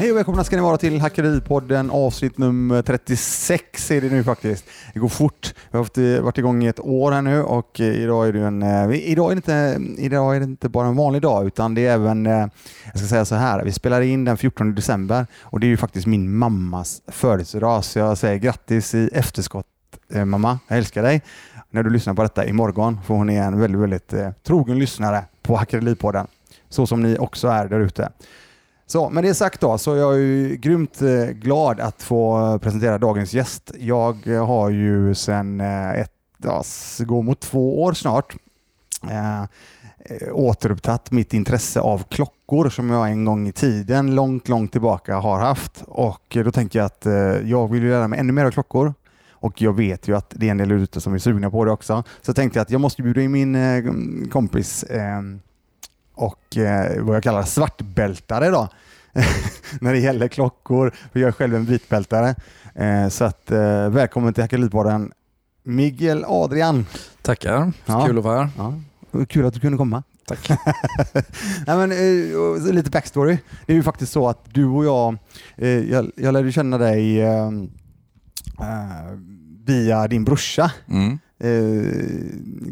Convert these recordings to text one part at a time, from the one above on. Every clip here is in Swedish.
Hej och välkomna ska ni vara till Hackeripodden avsnitt nummer 36 är det nu faktiskt. Det går fort. Vi har haft, eh, varit igång i ett år här nu och eh, idag är det, en, eh, idag är det, inte, idag är det inte bara en vanlig dag utan det är även, jag ska säga så här, vi spelar in den 14 december och det är ju faktiskt min mammas födelsedag så jag säger grattis i efterskott mamma, jag älskar dig. När du lyssnar på detta imorgon för hon är en väldigt, väldigt trogen lyssnare på Hackeripodden så som ni också är där ute. Så med det sagt då så är jag ju grymt eh, glad att få presentera dagens gäst. Jag har ju sedan eh, ett, ja, går mot två år snart eh, återupptagit mitt intresse av klockor som jag en gång i tiden, långt, långt tillbaka har haft. Och då tänker jag att eh, jag vill lära mig ännu mer av klockor och jag vet ju att det är en del ute som är sugna på det också. Så jag tänkte att jag måste bjuda in min kompis och eh, vad jag kallar svartbältare då. när det gäller klockor. För jag är själv en vitbältare. Eh, så att, eh, välkommen till Hackeripodden Miguel Adrian. Tackar, ja. kul att vara här. Ja. Kul att du kunde komma. Tack. Nej, men, eh, lite backstory. Det är ju faktiskt så att du och jag, eh, jag, jag lärde känna dig eh, eh via din brorsa. Mm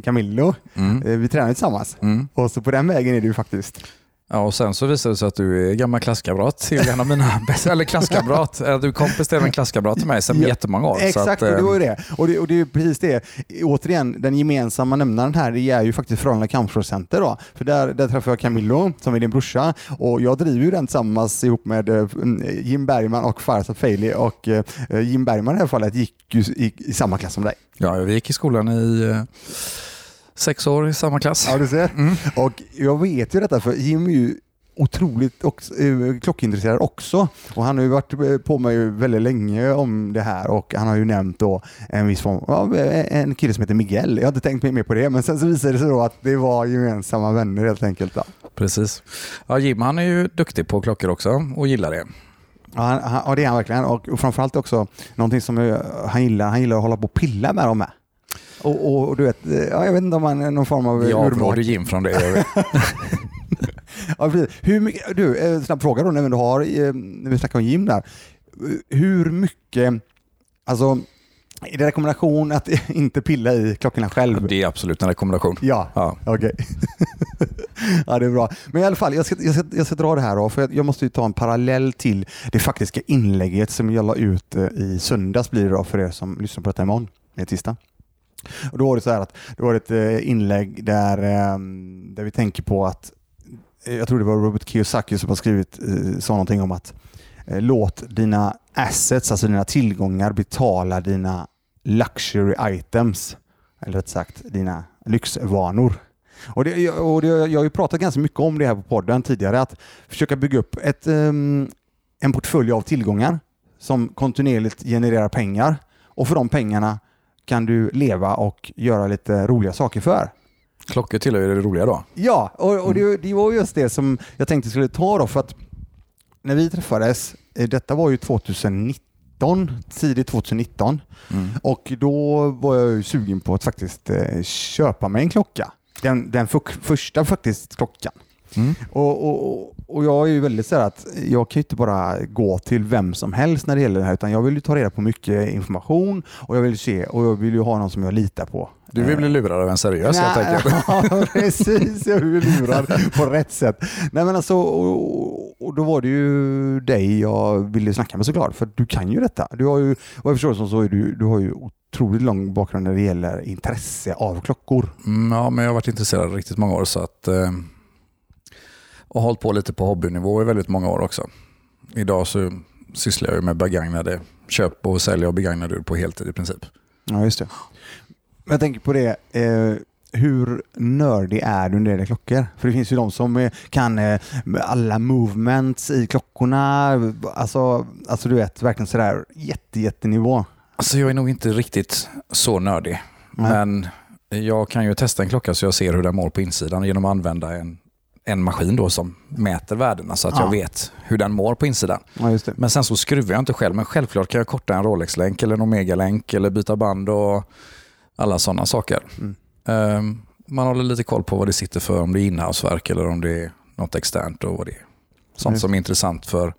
Camillo. Mm. Vi tränade tillsammans mm. och så på den vägen är ju faktiskt. Ja, och sen så visade det sig att du är gammal klasskamrat till en av mina bästa, eller klasskamrat, du är kompis till en klasskamrat till mig sedan ja, jättemånga år. Exakt, att, det var ju det. Och det, och det är precis det. Återigen, den gemensamma nämnaren här det är ju faktiskt Frölunda Kampsportscenter då. För där, där träffade jag Camillo, som är din brorsa, och jag driver ju den tillsammans ihop med uh, Jim Bergman och Farzad Feili och Jim Bergman i det här fallet gick ju i, i samma klass som dig. Ja, vi gick i skolan i sex år i samma klass. Ja, du ser. Mm. Och jag vet ju detta för Jim är ju otroligt också, eh, klockintresserad också. Och han har ju varit eh, på mig väldigt länge om det här och han har ju nämnt då en viss form, ja, en kille som heter Miguel. Jag har inte tänkt mer på det, men sen så visade det sig då att det var gemensamma vänner helt enkelt. Då. Precis. Ja, Jim han är ju duktig på klockor också och gillar det. Ja, han, ja det är han verkligen. Och framförallt också någonting som han gillar, han gillar att hålla på och pilla med dem med. Och, och, och, du vet, ja, jag vet inte om han är någon form av... Jag avråder Jim från det. ja, Hur mycket, du, eh, snabb fråga då när, du har, eh, när vi snackar om Jim där. Hur mycket, alltså är det rekommendation att inte pilla i klockorna själv? Det är absolut en rekommendation. Ja, ja. okej. Okay. ja, det är bra. Men i alla fall, jag ska, jag ska, jag ska dra det här då, för jag, jag måste ta en parallell till det faktiska inlägget som jag la ut eh, i söndags blir det då för er som lyssnar på detta imorgon, det är tisdag. Och då var det så här att det var ett eh, inlägg där, ehm, där vi tänker på att, eh, jag tror det var Robert Kiyosaki som har skrivit, eh, sa någonting om att låt dina assets, alltså dina tillgångar betala dina luxury items. Eller rätt sagt dina lyxvanor. Och det, och det, jag har ju pratat ganska mycket om det här på podden tidigare, att försöka bygga upp ett, ehm, en portfölj av tillgångar som kontinuerligt genererar pengar och för de pengarna kan du leva och göra lite roliga saker för. Klockor tillhör ju det roliga då. Ja, och, och det, mm. det, var just det som jag tänkte skulle ta då för att när vi träffades, eh, detta var ju 2019, tidigt 2019 mm. och då var jag sugen på att faktiskt eh, köpa mig en klocka. Den, den för, första faktiskt klockan. Mm. Och, och, och, jag är ju väldigt så att jag kan ju inte bara gå till vem som helst när det gäller det här, utan jag vill ju ta reda på mycket information och jag vill se och jag vill ju ha någon som jag litar på. Du vill bli lurad av en seriös helt enkelt? Ja, precis. Jag vill bli lurad på rätt sätt. Nej, men alltså, och, och, då var det ju dig jag ville snacka med såklart, för du kan ju detta. Du har ju, vad jag förstår som så är du, du har ju otroligt lång bakgrund när det gäller intresse av klockor. Mm, ja, men jag har varit intresserad riktigt många år så att eh och hållit på lite på hobbynivå i väldigt många år också. Idag så sysslar jag med begagnade köp och sälja och begagnade på heltid i princip. Ja, just det. Jag tänker på det, eh, hur nördig är du när det gäller klockor? För det finns ju de som eh, kan eh, alla movements i klockorna, alltså, alltså du vet, verkligen sådär jätte, jättenivå. Alltså jag är nog inte riktigt så nördig, Nej. men jag kan ju testa en klocka så jag ser hur den mår på insidan genom att använda en en maskin då som mäter värdena så att ja. jag vet hur den mår på insidan. Ja, men sen så skruvar jag inte själv, men självklart kan jag korta en Rolex-länk eller en Omega-länk eller byta band och alla sådana saker. Mm. Um, man håller lite koll på vad det sitter för, om det är inhouseverk eller om det är något externt och vad det är. Sånt som är intressant för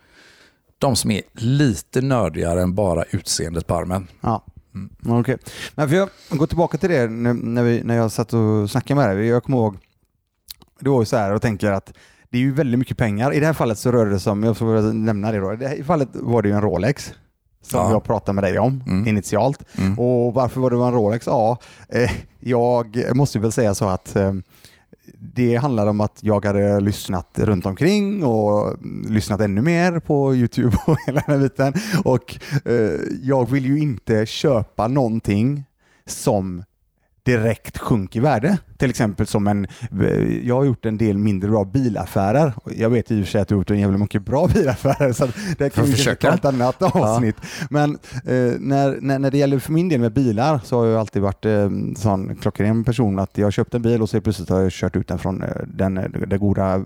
de som är lite nördigare än bara utseendet på armen. Ja. Mm. Okej. Men för jag går tillbaka till det när, när, vi, när jag satt och snackade med dig. Jag kommer ihåg, det var ju så här och tänker att det är ju väldigt mycket pengar. I det här fallet så rörde det sig om, jag får nämna det då, i det här fallet var det ju en Rolex som Ja. jag pratade med dig om Mm. initialt. Mm. Och varför var det en Rolex? Ja, eh, jag måste väl säga så att eh, det handlade om att jag hade lyssnat runt omkring och lyssnat ännu mer på YouTube och hela den här biten. Och eh, jag vill ju inte köpa någonting som direkt sjunker i värde. Till exempel som en, jag har gjort en del mindre bra bilaffärer. Jag vet i och för sig att du har gjort en jävla mycket bra bilaffärer så det kan vi försöka. ett annat avsnitt. Men eh, när, när, när det gäller för min del med bilar så har jag alltid varit eh, en sån klockren person att jag köpt en bil och så plötsligt har jag kört ut den från eh, den, eh, den goda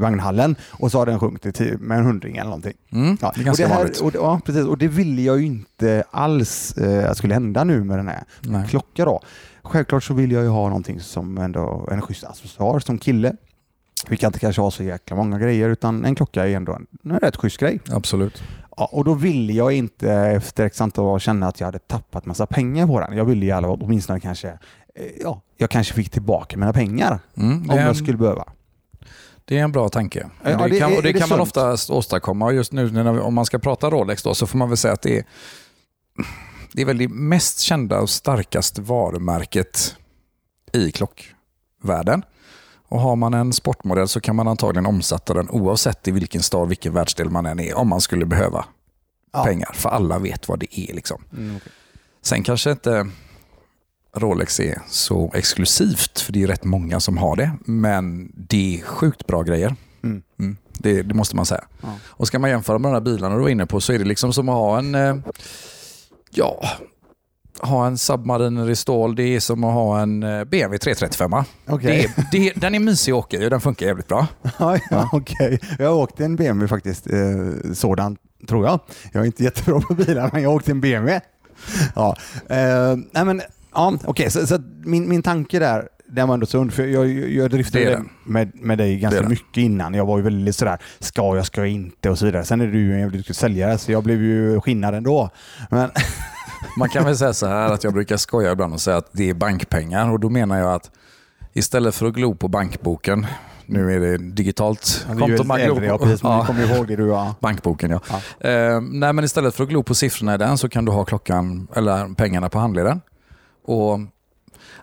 vagnhallen och så har den sjunkit till, med en hundring eller någonting. Mm. Ja, Det är ganska och det här, vanligt. och, ja, precis. Och det ville jag ju inte alls eh, skulle hända nu med den här Nej. klocka då. Självklart så vill jag ju ha någonting som ändå en schysst accessoar som kille. Vi kan inte kanske ha så jäkla många grejer utan en klocka är ändå en, en rätt schysst grej. Absolut. Ja, och då ville jag inte efter x antal år känna att jag hade tappat massa pengar på den. Jag ville i alla åtminstone kanske, eh, ja, jag kanske fick tillbaka mina pengar Mm. om jag skulle behöva. Det är en bra tanke. Ja, det, det kan, är- och det kan man oftast åstadkomma. Just nu vi, om man ska prata Rolex då, så får man väl säga att det är, det är väl det mest kända och starkaste varumärket i klockvärlden. Och har man en sportmodell så kan man antagligen omsätta den oavsett i vilken stad, vilken världsdel man än är, om man skulle behöva Ja. pengar. För alla vet vad det är. Liksom. Mm, okej. Sen kanske inte Rolex är så exklusivt, för det är rätt många som har det. Men det är sjukt bra grejer. Mm. Mm, det, det måste man säga. Ja. Och ska man jämföra med de här bilarna du var inne på så är det liksom som att ha en eh, ja, ha en Submariner i stål. Det är som att ha en BMW 335. Okej. Det det den är mysig att åka i och den funkar jävligt bra. Ja, ja, okej. Jag har åkt en BMW faktiskt, eh, sådan tror jag. Jag är inte jättebra på bilar, men jag har åkt en BMW. Ja, eh, nej men, ja, okej, så, så att min, min tanke där, den var ändå sund, för jag, jag, jag driftade med, med dig ganska mycket innan. Jag var ju väldigt sådär, ska jag, ska jag inte och så vidare. Sen är du ju en jävligt duktig säljare, så jag blev ju skinnad ändå. Men, Man kan väl säga så här att jag brukar skoja ibland och säga att det är bankpengar och då menar jag att istället för att glo på bankboken, nu är det digitalt Ja, man glor ja, precis, Ja. kommer ihåg det du ja. Bankboken ja. Ja. Eh, nej, men istället för att glo på siffrorna i den så kan du ha klockan eller pengarna på handleden. Och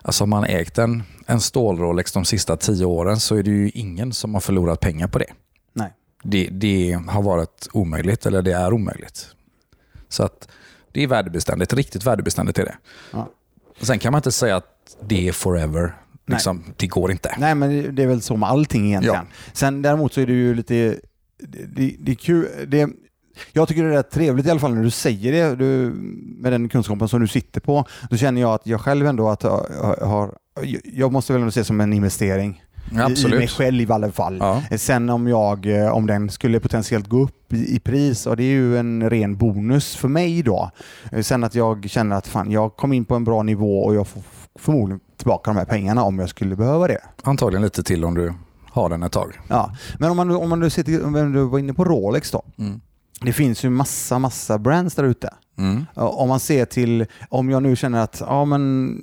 alltså om man ägt en, en stål-Rolex de sista tio åren så är det ju ingen som har förlorat pengar på det. Nej. Det, det har varit omöjligt, eller det är omöjligt. Så att det är värdebeständigt, riktigt värdebeständigt är det. Ja. Sen kan man inte säga att det är forever. Liksom, det går inte. Nej, men det- är väl så med allting egentligen. Sen däremot så är det ju lite, det, det, det är kul. Det, jag tycker det är rätt trevligt i alla fall när du säger det, du, med den kunskapen som du sitter på. Då känner jag att jag själv ändå att jag har, jag måste väl ändå se som en investering. Ja, I, mig absolut. själv i alla fall. Ja. Sen om, jag, eh, om den skulle potentiellt gå upp i, i pris, och det är ju en ren bonus för mig då. Eh, Sen att jag känner att fan, jag kom in på en bra nivå och jag får förmodligen tillbaka de här pengarna om jag skulle behöva det. Antagligen lite till om du har den ett tag. Ja. Men om man, om man nu till, om du var inne på Rolex då. Mm. Det finns ju massa, massa brands där ute. Mm. Om man ser till, om jag nu känner att, ja men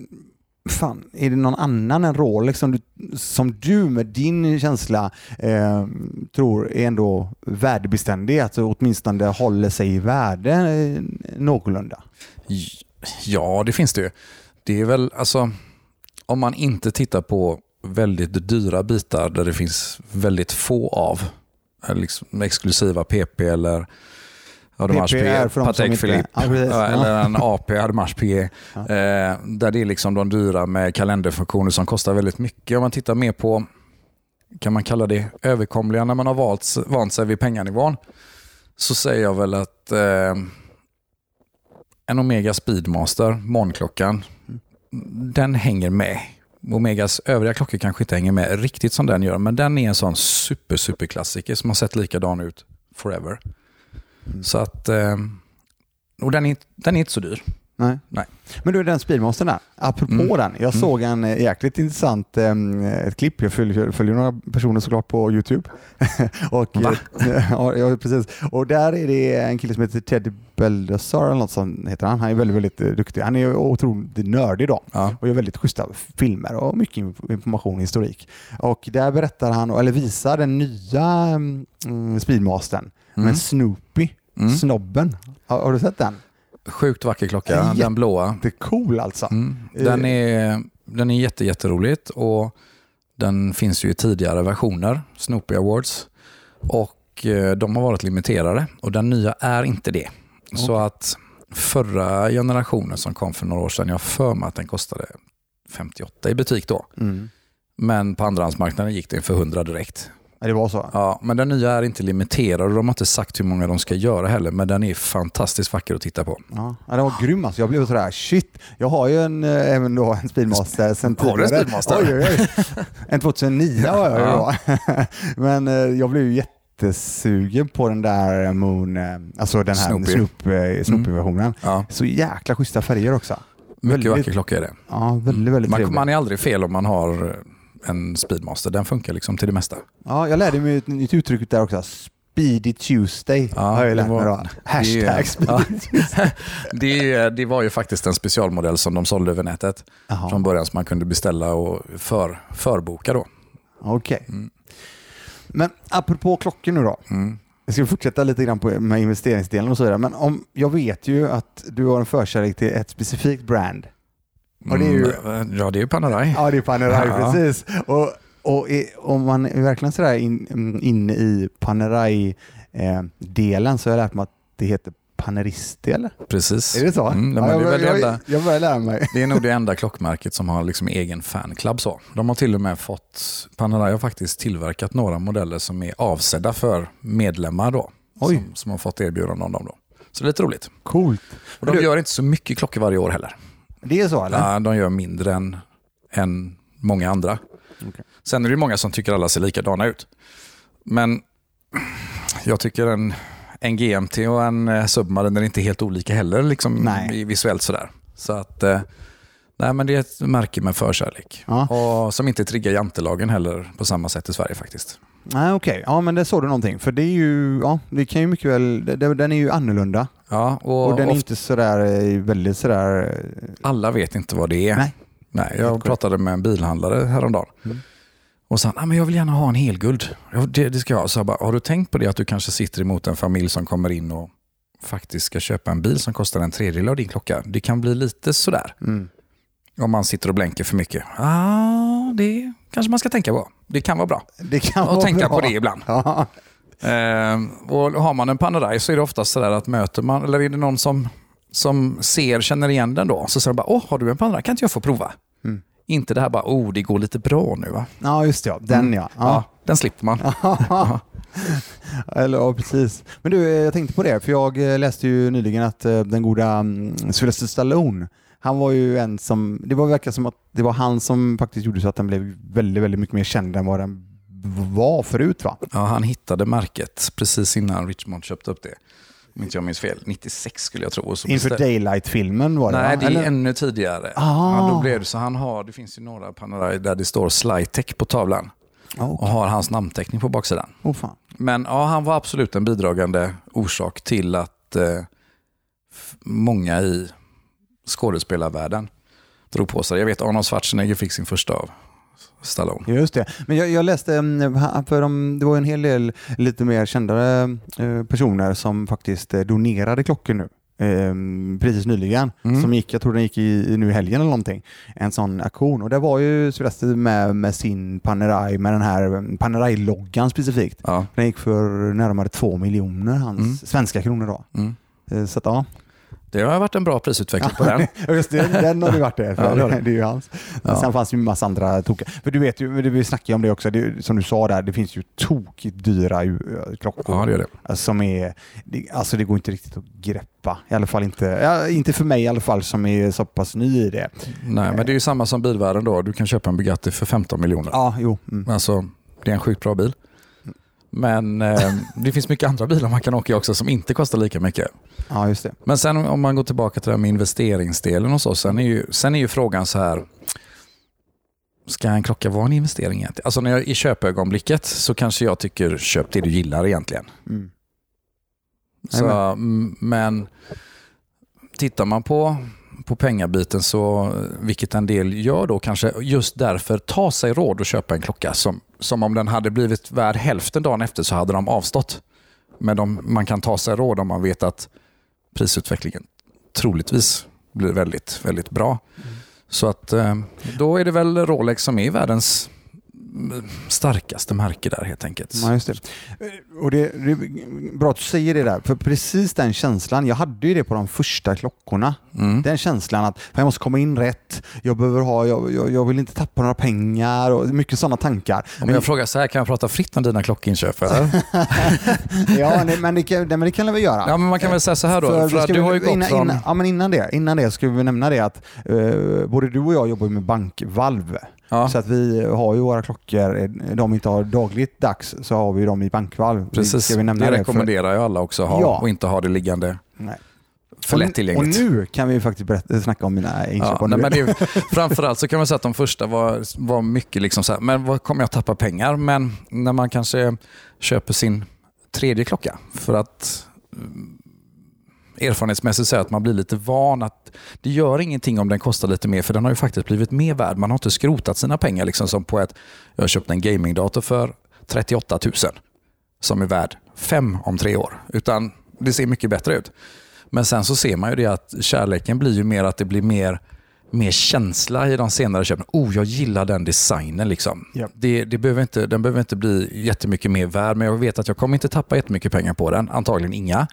fan, är det någon annan än Rolex som du, som du med din känsla eh, tror är ändå värdebeständig, att alltså åtminstone håller sig i värde eh, någorlunda? Ja, det finns det ju. Det är väl, alltså, om man inte tittar på väldigt dyra bitar där det finns väldigt få av, liksom exklusiva PP eller PP Patek Philippe, Ja, eller en AP, Audemars P, Ja. eh, där det är liksom de dyra med kalenderfunktioner som kostar väldigt mycket. Om man tittar mer på, kan man kalla det överkomliga, när man har valt, vant sig vid penganivån, så säger jag väl att eh, en Omega Speedmaster, morgonklockan, den hänger med. Omegas övriga klockor kanske inte hänger med riktigt som den gör, men den är en sån super, super klassiker som har sett likadan ut forever. Mm. Så att, eh, och den är, den är inte så dyr. Nej. Nej. Men du, den Speedmonstern där, apropå Mm. den. Jag såg en eh, jäkligt intressant eh, ett klipp. Jag följer, följer några personer såklart på YouTube. och, Va? eh, ja, ja, precis. Och där är det en kille som heter Teddy Baldassar eller något som heter han. Han är väldigt, väldigt duktig. Han är otroligt nördig då Ja. och gör väldigt schyssta filmer och mycket inf- information och historik. Och där berättar han, eller visar den nya mm, Speedmastern Mm. med Snoopy, Mm. snobben. Har, har du sett den? Sjukt vacker klocka, den blåa. Det är cool alltså. Mm. Den är, den är jätte, jätteroligt och den finns ju i tidigare versioner, Snoopy Awards. Och eh, de har varit limiterade och den nya är inte det. Så att förra generationen som kom för några år sedan, jag har för mig att den kostade 58 i butik då. Mm. Men på andrahandsmarknaden gick den för 100 direkt. Ja, det var så. Ja, men den nya är inte limiterad och de har inte sagt hur många de ska göra heller. Men den är fantastiskt vacker att titta på. Ja, ja, den var grym alltså. Jag blev sådär, shit. Jag har ju en, eh, även då en Speedmaster sen Har du en tidigare. Speedmaster? Oj, oj, oj. En 2009 har jag ju då. Men eh, jag blev ju jättesugen på den där Moon, eh, alltså den här Snoopy. Snoop, eh, Snoopy-versionen. Ja, Så jäkla schyssta färger också. mycket Väldigt- vacker klocka är det. Ja, väldigt, väldigt Man, trevlig. man är aldrig fel om man har en Speedmaster. Den funkar liksom till det mesta. Ja, jag lärde mig ett nytt uttryck där också. Speedy Tuesday Ja, har jag lärt mig var- då. Hashtag det- Speedy ja. det, det var ju faktiskt en specialmodell som de sålde över nätet Jaha, från början som man kunde beställa och för, förboka då. okej. Mm. Men apropå klockor nu då. Mm. Jag ska fortsätta lite grann på, med investeringsdelen och så vidare. Men om, jag vet ju att du har en förkärlek till ett specifikt brand. Och det är ju- Mm, Ja, det är ju Panerai. Ja, det är Panerai, Ja. precis. Och, och om man är verkligen sådär in, mm, inne i Panerai-delen så har jag lärt mig att det heter Paneristi, eller? Precis. Är det så? Mm, ja, jag, väl det, jag, enda, jag börjar lära mig. det är nog det enda klockmärket som har liksom egen fanclub. Så. De har till och med fått, Panerai har faktiskt tillverkat några modeller som är avsedda för medlemmar då. Oj. Som, som har fått erbjudande om dem. Då. Så det är lite roligt. Coolt. Och de Du- gör inte så mycket klockor varje år heller. Det är så, eller? Ja, de gör mindre än, än många andra. Okej. Sen är det många som tycker alla ser likadana ut. Men jag tycker en, en GMT och en eh, Submariner är inte helt olika heller liksom, Nej. visuellt sådär. Så att, eh, nej, men det är ett märke med förkärlek. Ja. Och som inte triggar jantelagen heller på samma sätt i Sverige faktiskt. Nej, okej. Ja, men det såg du någonting. För det är ju, ja, det kan ju mycket väl, det- den är ju annorlunda. Ja, och, Och, den är ofta- inte sådär, eh, väldigt sådär, eh, alla vet inte vad det är. Nej. Nej, jag pratade med en bilhandlare häromdagen. Mm. Och sa ah, men jag vill gärna ha en helguld. Ja, det, det ska jag ha. Så jag bara, har du tänkt på det att du kanske sitter emot en familj som kommer in och faktiskt ska köpa en bil som kostar en tredjedel av din klocka? Det kan bli lite sådär. mm. Om man sitter och blänker för mycket. Ja, det kanske man ska tänka på. Det kan vara bra det kan vara tänka bra. på det ibland. Ja. Ehm, och har man en Panerai så är det ofta sådär att möter man, eller är det någon som, som ser, känner igen den då, så säger de bara, åh, har du en Panerai? Kan inte jag få prova? Mm. Inte det här bara, oh, det går lite bra nu va? ja, just det. Ja. Den ja. Mm. Ja, den slipper man. Eller, ja, precis. Men du, eh, jag tänkte på det, för jag eh, läste ju nyligen att eh, den goda mm, Sylvester Stallone, han var ju en som, det var verkar som att det var han som faktiskt gjorde så att den blev väldigt, väldigt mycket mer känd än vad den var förut va? Ja, han hittade märket precis innan Richmond köpte upp det. Om inte jag minns fel, 96 skulle jag tro. Och så Inför Daylight-filmen var det Nej, va? det är Eller? ännu tidigare. Ah. Ja, då blev det så han har, det finns ju några Panerai där det står Slytech på tavlan Oh, och har hans namnteckning på baksidan. oh, fan. Men ja, han var absolut en bidragande orsak till att eh, många i skådespelarvärlden drog på sig. Jag vet Arnold Schwarzenegger fick sin första av Stallone. Just det. Men jag, jag läste, mm, för de, det var en hel del lite mer kändare eh, personer som faktiskt eh, donerade klockor nu. Eh, precis nyligen. Mm. Som gick, jag tror den gick i, nu i helgen eller någonting. En sån aktion. Och det var ju Sylvester med, med sin Panerai, med den här mm, Panerai-loggan specifikt. Ja. Den gick för närmare två miljoner, hans Mm. svenska kronor då. Mm. Eh, Så att, ja. Det har varit en bra prisutveckling på den. Just det, den har det varit det. För Ja, det det. är ju hans. Ja. Sen fanns det ju en massa andra tokiga. För du vet ju, vi snackade ju om det också, det, som du sa där, det finns ju tokigt dyra eh, klockor. Ja, det gör det. Alltså, Som är, alltså det går inte riktigt att greppa. I alla fall inte, ja, inte för mig i alla fall som är så pass ny i det. Nej, men det är ju samma som bilvärlden då. Du kan köpa en Bugatti för 15 miljoner. Ja, jo. Mm. Alltså, det är en sjukt bra bil. Men eh, det finns mycket andra bilar man kan åka i också som inte kostar lika mycket. Ja, just det. Men sen om man går tillbaka till det här med investeringsdelen och så. Sen är ju, sen är ju frågan så här. Ska en klocka vara en investering egentligen? Alltså när jag, i köpögonblicket så kanske jag tycker köp det du gillar egentligen. Mm. Så, men tittar man på, på pengabiten så, vilket en del gör då kanske, just därför ta sig råd att köpa en klocka som, som om den hade blivit värd hälften dagen efter så hade de avstått. Men de, man kan ta sig råd om man vet att prisutvecklingen troligtvis blir väldigt, väldigt bra. Så att eh, då är det väl Rolex som är världens starkaste märke där helt enkelt. Ja, just det. Och det, det är bra att du säger det där, för precis den känslan, jag hade ju det på de första klockorna. Mm. Den känslan att jag måste komma in rätt, jag behöver ha, jag, jag, jag vill inte tappa några pengar och mycket sådana tankar. Om jag frågar så här, kan jag prata fritt om dina klockinköp? Ja, nej, men det kan, nej, men det kan jag väl göra. Ja, men man kan väl säga så här då. För, För du vi- har ju gått innan, från... innan, ja, men innan det, innan det ska vi nämna det att eh, både du och jag jobbar med bankvalv. Ja, Så att vi har ju våra klockor, eh, de inte har dagligt dags så har vi dem i bankvalv. precis. Ska vi nämna det det? rekommenderar jag alla också att ha Ja. och inte ha det liggande Nej. för lättillgängligt. Och nu kan vi faktiskt berätta, snacka om mina inköp. Ja, nej, men det framförallt så kan man säga att de första var, var mycket liksom så här, men vad kommer jag tappa pengar? Men när man kanske köper sin tredje klocka för att erfarenhetsmässigt säga att man blir lite van att det gör ingenting om den kostar lite mer för den har ju faktiskt blivit mer värd. Man har inte skrotat sina pengar liksom som på ett, jag har köpt en gamingdator för 38 000 som är värd 5 om tre år. Utan det ser mycket bättre ut. Men sen så ser man ju det att kärleken blir ju mer att det blir mer, mer känsla i de senare köpen. Oh, jag gillar den designen. Liksom. Ja. Det, det behöver inte, den behöver inte bli jättemycket mer värd, men jag vet att jag kommer inte tappa jättemycket pengar på den. Antagligen inga.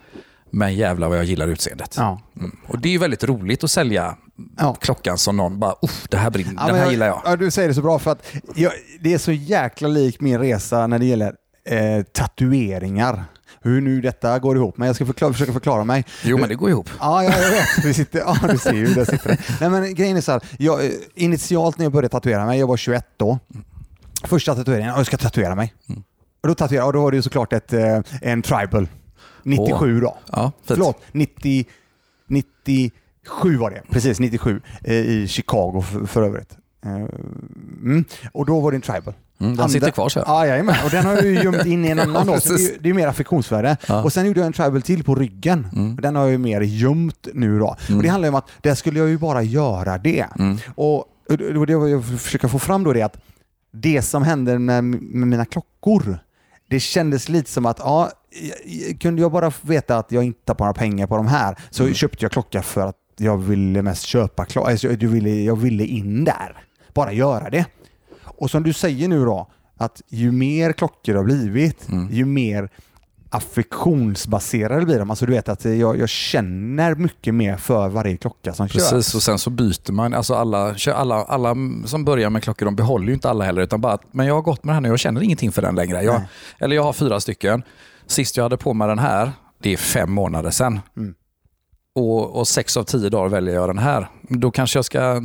Men jävlar vad jag gillar utseendet. Ja. Mm. Och Det är ju väldigt roligt att sälja Ja. klockan som någon bara, det här brinner, Ja, den här gillar jag. Ja, du säger det så bra för att jag, det är så jäkla lik min resa när det gäller eh, tatueringar. Hur nu detta går ihop, men jag ska förklara, försöka förklara mig. Jo, men det går ihop. Ja, ja, jag vet. Vi sitter, ja, du ser ju, där sitter det. Nej, men grejen är så här, jag, eh, initialt när jag började tatuera mig, jag var 21 då. Första tatueringen, ja, jag ska tatuera mig. Mm. Och då tatuerade och då var det ju såklart ett, eh, en tribal. 97 då. Ja, fint. Förlåt, 90, 97 var det. Precis, 97 eh, i Chicago för, för övrigt. Eh, Mm. Och då var det en tribal. Mm, den Andra- sitter kvar så. här. Ja, jajamän. Och den har jag ju gömt in i en annan då, så det, är, det är mer affektionsvärde. Ja. Och sen gjorde jag en tribal till på ryggen. Mm. Den har jag ju mer gömt nu då. Och det handlar ju om att där skulle jag ju bara göra det. Mm. Och, och det jag försöker få fram då det att det som hände med, med mina klockor, det kändes lite som att ja, kunde jag bara veta att jag inte tappar några pengar på de här så Mm. köpte jag klocka för att jag ville mest köpa klockor. Alltså, jag, ville, jag ville in där. Bara göra det. Och som du säger nu då, att ju mer klockor det har blivit, Mm. ju mer affektionsbaserade blir de. Alltså du vet att jag, jag känner mycket mer för varje klocka som köps. Precis, och sen så byter man. Alltså alla, alla, alla som börjar med klockor, de behåller ju inte alla heller. Utan bara att, men jag har gått med den här nu, jag känner ingenting för den längre. Jag, eller jag har fyra stycken. Sist jag hade på mig den här, det är fem månader sedan. Mm. Och, och sex av tio dagar väljer jag den här. Då kanske jag ska,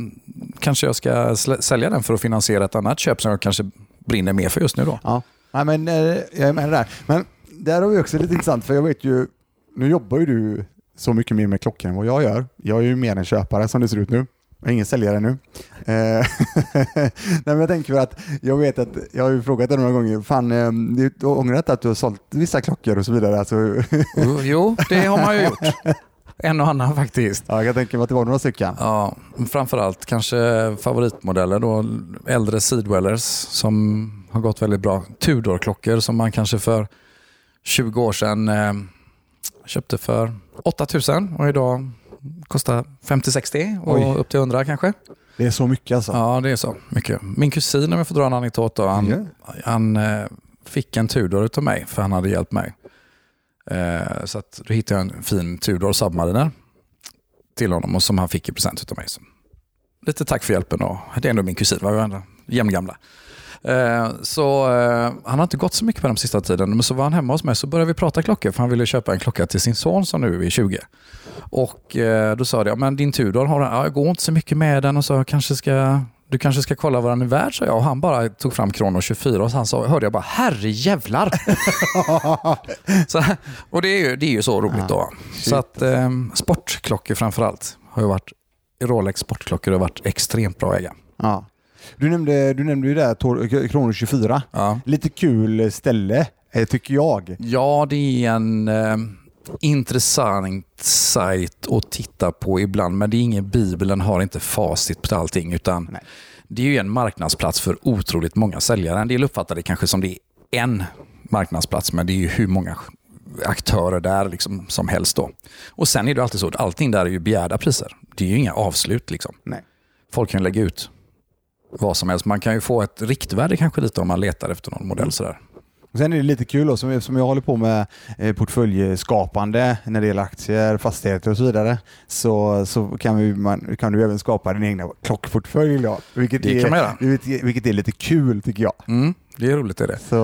kanske jag ska sälja den för att finansiera ett annat köp som jag kanske brinner mer för just nu. då. Ja, Nej, men, eh, jag är med där. Men där har vi också lite intressant, för jag vet ju, nu jobbar ju du så mycket mer med klockan än vad jag gör. Jag är ju mer en köpare som det ser ut nu. Jag är ingen säljare nu. Eh, Nej, men jag tänker att jag vet att jag har ju frågat dig några gånger, fan, eh, du ångrar inte att du har sålt vissa klockor och så vidare? Alltså, Jo, det har man ju gjort. En och annan faktiskt. ja, jag tänker mig att det var några stycken. Ja, framförallt kanske favoritmodeller då, äldre Seedwellers som har gått väldigt bra. Tudor-klockor som man kanske för 20 år sedan eh, köpte för 8000 och idag kostar 50-60 och Oj. upp till 100 kanske. Det är så mycket alltså. Ja, det är så mycket. Min kusin, om jag får dra en anekdot, då, han, Ja. han eh, fick en Tudor utav mig för han hade hjälpt mig. Eh, så att då hittade jag en fin Tudor Submariner till honom och som han fick i present utav mig. Så, lite tack för hjälpen och det är ändå min kusin, var vi jämngamla. Eh, så eh, han har inte gått så mycket på den sista tiden, men så var han hemma hos mig så började vi prata klockor för han ville köpa en klocka till sin son som nu är 20. Och eh, då sa jag, men din Tudor, har ja, jag går inte så mycket med den och så jag kanske ska du kanske ska kolla vad den är värd, sa jag. Och han bara tog fram Kronos 24 och han sa, hörde jag bara, herre jävlar. så, och det är, ju, det är ju så roligt då. Så att eh, sportklockor framförallt har ju varit, Rolex sportklockor har varit extremt bra att äga. Ja. Du nämnde, du nämnde ju där Kronos 24. Ja. Lite kul ställe, eh, tycker jag. Ja, det är en eh, intressant sajt att titta på ibland, men det är ingen bibel, den har inte facit på allting, utan Nej. det är ju en marknadsplats för otroligt många säljare. En del uppfattar det kanske som det är en marknadsplats, men det är ju hur många aktörer där liksom som helst. Då. Och Sen är det alltid så att allting där är ju begärda priser. Det är ju inga avslut. Liksom. Nej. Folk kan lägga ut vad som helst. Man kan ju få ett riktvärde kanske lite om man letar efter någon modell. Sådär. Sen är det lite kul då, som, som jag håller på med eh, portföljskapande när det gäller aktier, fastigheter och så vidare. Så, så kan, vi, man, kan du även skapa din egna klockportfölj. Då, vilket, Det är, vilket, vilket är lite kul tycker jag. Mm, det är roligt. Är det. Så,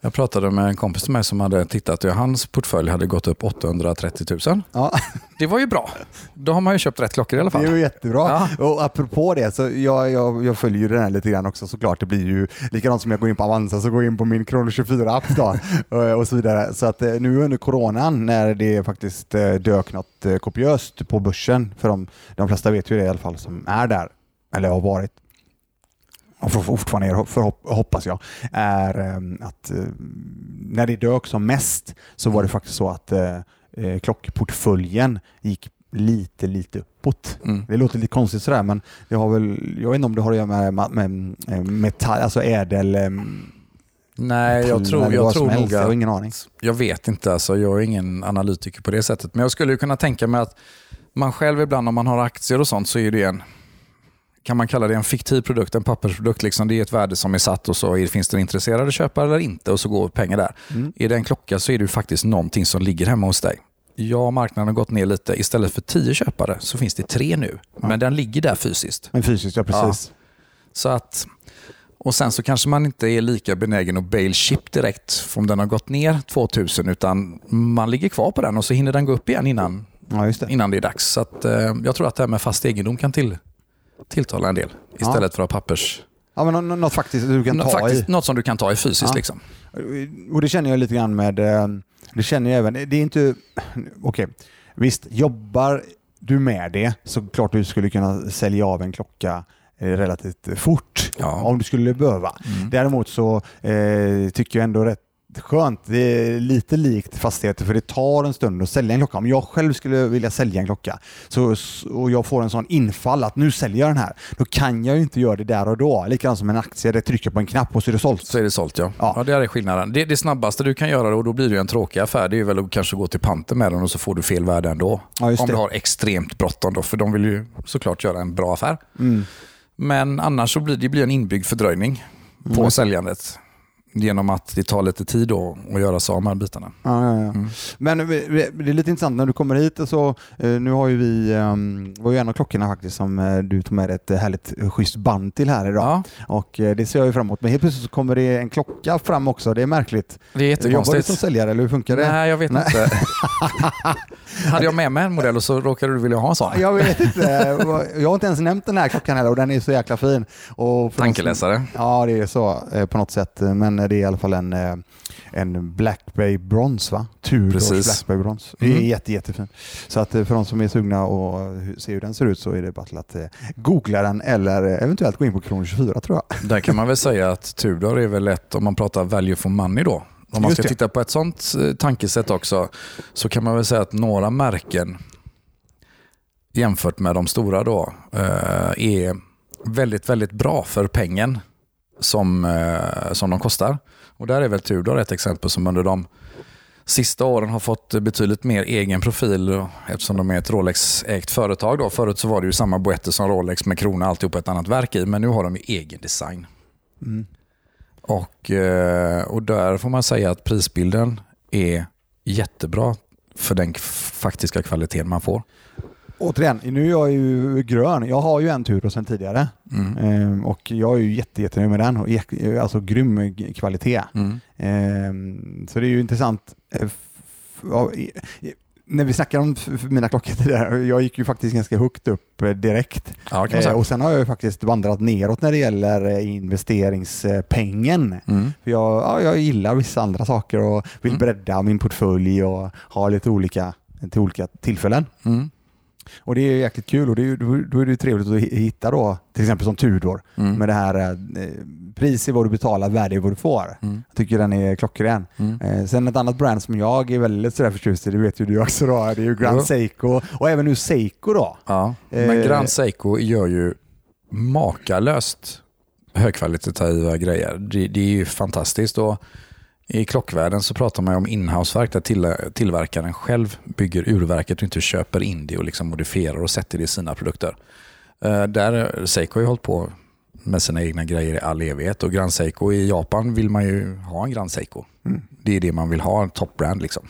Jag pratade med en kompis till mig som hade tittat och hans portfölj hade gått upp 830 000. ja, Det var ju bra. Då har man ju köpt rätt klockor i alla det är fall. ju jättebra. Ja. Och apropå det, så jag, jag, jag följer ju den här lite grann också såklart. Det blir ju likadant som jag går in på Avanza så går jag in på min Krono 24-app då, och, och så vidare. Så att eh, nu under coronan när det faktiskt eh, dök något eh, kopiöst på börsen, för de, de flesta vet ju det i alla fall som är där, eller har varit, och for- fortfarande är, hoppas jag, är eh, att eh, när det dök som mest så var det faktiskt så att eh, eh, klockportföljen gick lite, lite uppåt. Mm. Det låter lite konstigt sådär, men det har väl, jag vet inte om det har att göra med, med, med metall, alltså ädel... eh, Nej, jag tror, jag tror nog Jag har ingen aning. Jag vet inte, alltså, jag är ingen analytiker på det sättet. Men jag skulle ju kunna tänka mig att man själv ibland om man har aktier och sånt så är det en kan man kalla det en fiktiv produkt, en pappersprodukt. Liksom. Det är ett värde som är satt och så finns det intresserade köpare eller inte och så går pengar där. Mm. Är det en klocka så är det faktiskt någonting som ligger hemma hos dig. Ja, marknaden har gått ner lite. Istället för tio köpare så finns det tre nu. Men den ligger där fysiskt. Men fysiskt, ja precis. Så att, och Sen så kanske man inte är lika benägen att bail chip direkt om den har gått ner 2000 utan man ligger kvar på den och så hinner den gå upp igen innan, Ja, det. innan det är dags. Så att, eh, jag tror att det här med fast egendom kan till, tilltala en del istället för att ha pappers. Ja, men nå- något faktiskt du kan ta faktiskt, i. Något som du kan ta i fysiskt. Ja. Liksom. Och det känner jag lite grann med, eh, det känner jag även, det är inte, okej, visst, jobbar du med det så klart du skulle kunna sälja av en klocka eh, relativt fort Ja. om du skulle behöva. Mm. Däremot så eh, tycker jag ändå rätt skönt. Det är lite likt fastigheter för det tar en stund att sälja en klocka. Om jag själv skulle vilja sälja en klocka så, och jag får en sån infall att nu säljer jag den här, då kan jag ju inte göra det där och då. Likadant som en aktie, jag trycker på en knapp och så är det sålt. Så är det sålt ja. Ja. ja. det är skillnaden. Det, det snabbaste du kan göra och då blir det en tråkig affär. Det är väl att kanske gå till panter med den och så får du fel värde ändå. Ja, Om det. du har extremt bråttom då, för de vill ju såklart göra en bra affär. Mm. Men annars så blir det blir en inbyggd fördröjning på Mm. säljandet. Genom att det tar lite tid då att göra sig av med bitarna. Ja, ja, ja. Mm. Men det är lite intressant när du kommer hit så eh, nu har ju vi, um, var ju en av klockorna faktiskt som eh, du tog med ett härligt eh, schysst band till här idag. Och det ser jag ju fram emot. Men helt plötsligt så kommer det en klocka fram också. Det är märkligt. det är Jobbar du som jättekonstigt. säljare eller hur funkar det? Nej, jag vet Nej. inte. Hade jag med mig en modell och så råkade du vilja ha en sån? Jag vet inte. Jag har inte ens nämnt den här klockan heller och den är så jäkla fin. Och Tankeläsare. som- Ja, det är så på något sätt. Men det är i alla fall en, eh, en Black Bay Bronze va? Tudors. Black Bay Bronze. Det är Mm. jätte, jättefin. Så att eh, för de som är sugna och se hur den ser ut så är det bara att eh, googla den eller eventuellt gå in på Kronor 24 tror jag. Där kan man väl säga att Tudor är väl lätt om man pratar value for money då. Om man ska titta på ett sånt tankesätt också så kan man väl säga att några märken jämfört med de stora då är väldigt, väldigt bra för pengen som, eh, som de kostar. Och där är väl Tudor ett exempel som under de sista åren har fått betydligt mer egen profil och- eftersom de är ett Rolex-ägt företag. Då. Förut så var det ju samma boetter som Rolex med krona alltihop på ett annat verk i, men nu har de egen design. Mm. Och, eh, och där får man säga att prisbilden är jättebra för den faktiska kvaliteten man får. Återigen, nu är jag ju grön. Jag har ju en Tudor sedan tidigare Mm. Ehm, och jag är ju jätte, jättenöjd med den. Och alltså grym kvalitet. Mm. Ehm, så det är ju intressant. Eh, ja, när vi snackar om mina klockor tidigare, jag gick ju faktiskt ganska högt upp eh, direkt. Ja, Eh, och sen har jag ju faktiskt vandrat neråt när det gäller investeringspengen. Mm. För jag, ja, jag gillar vissa andra saker och vill Mm. bredda min portfölj och ha lite olika till olika tillfällen. Mm. Och det är jäkligt kul och det är, då, är det trevligt att hi- hitta då, till exempel som Tudor, Mm. med det här eh, pris är vad du betalar, värde är vad du får. Mm. Jag tycker den är klockren. Mm. Eh, sen ett annat brand som jag är väldigt sådär förtjust i, det vet ju du också då, det är ju Grand. Seiko och även nu Seiko då. Ja, men Eh, Grand Seiko gör ju makalöst högkvalitativa grejer. Det, det är ju fantastiskt. Och I klockvärlden så pratar man om inhouseverk där till, tillverkaren själv bygger urverket och inte köper in det och liksom modifierar och sätter det i sina produkter. Eh, där Seiko har ju hållit på med sina egna grejer i all evighet och Grand Seiko i Japan vill man ju ha en Grand Seiko. Mm. Det är det man vill ha, en top-brand liksom.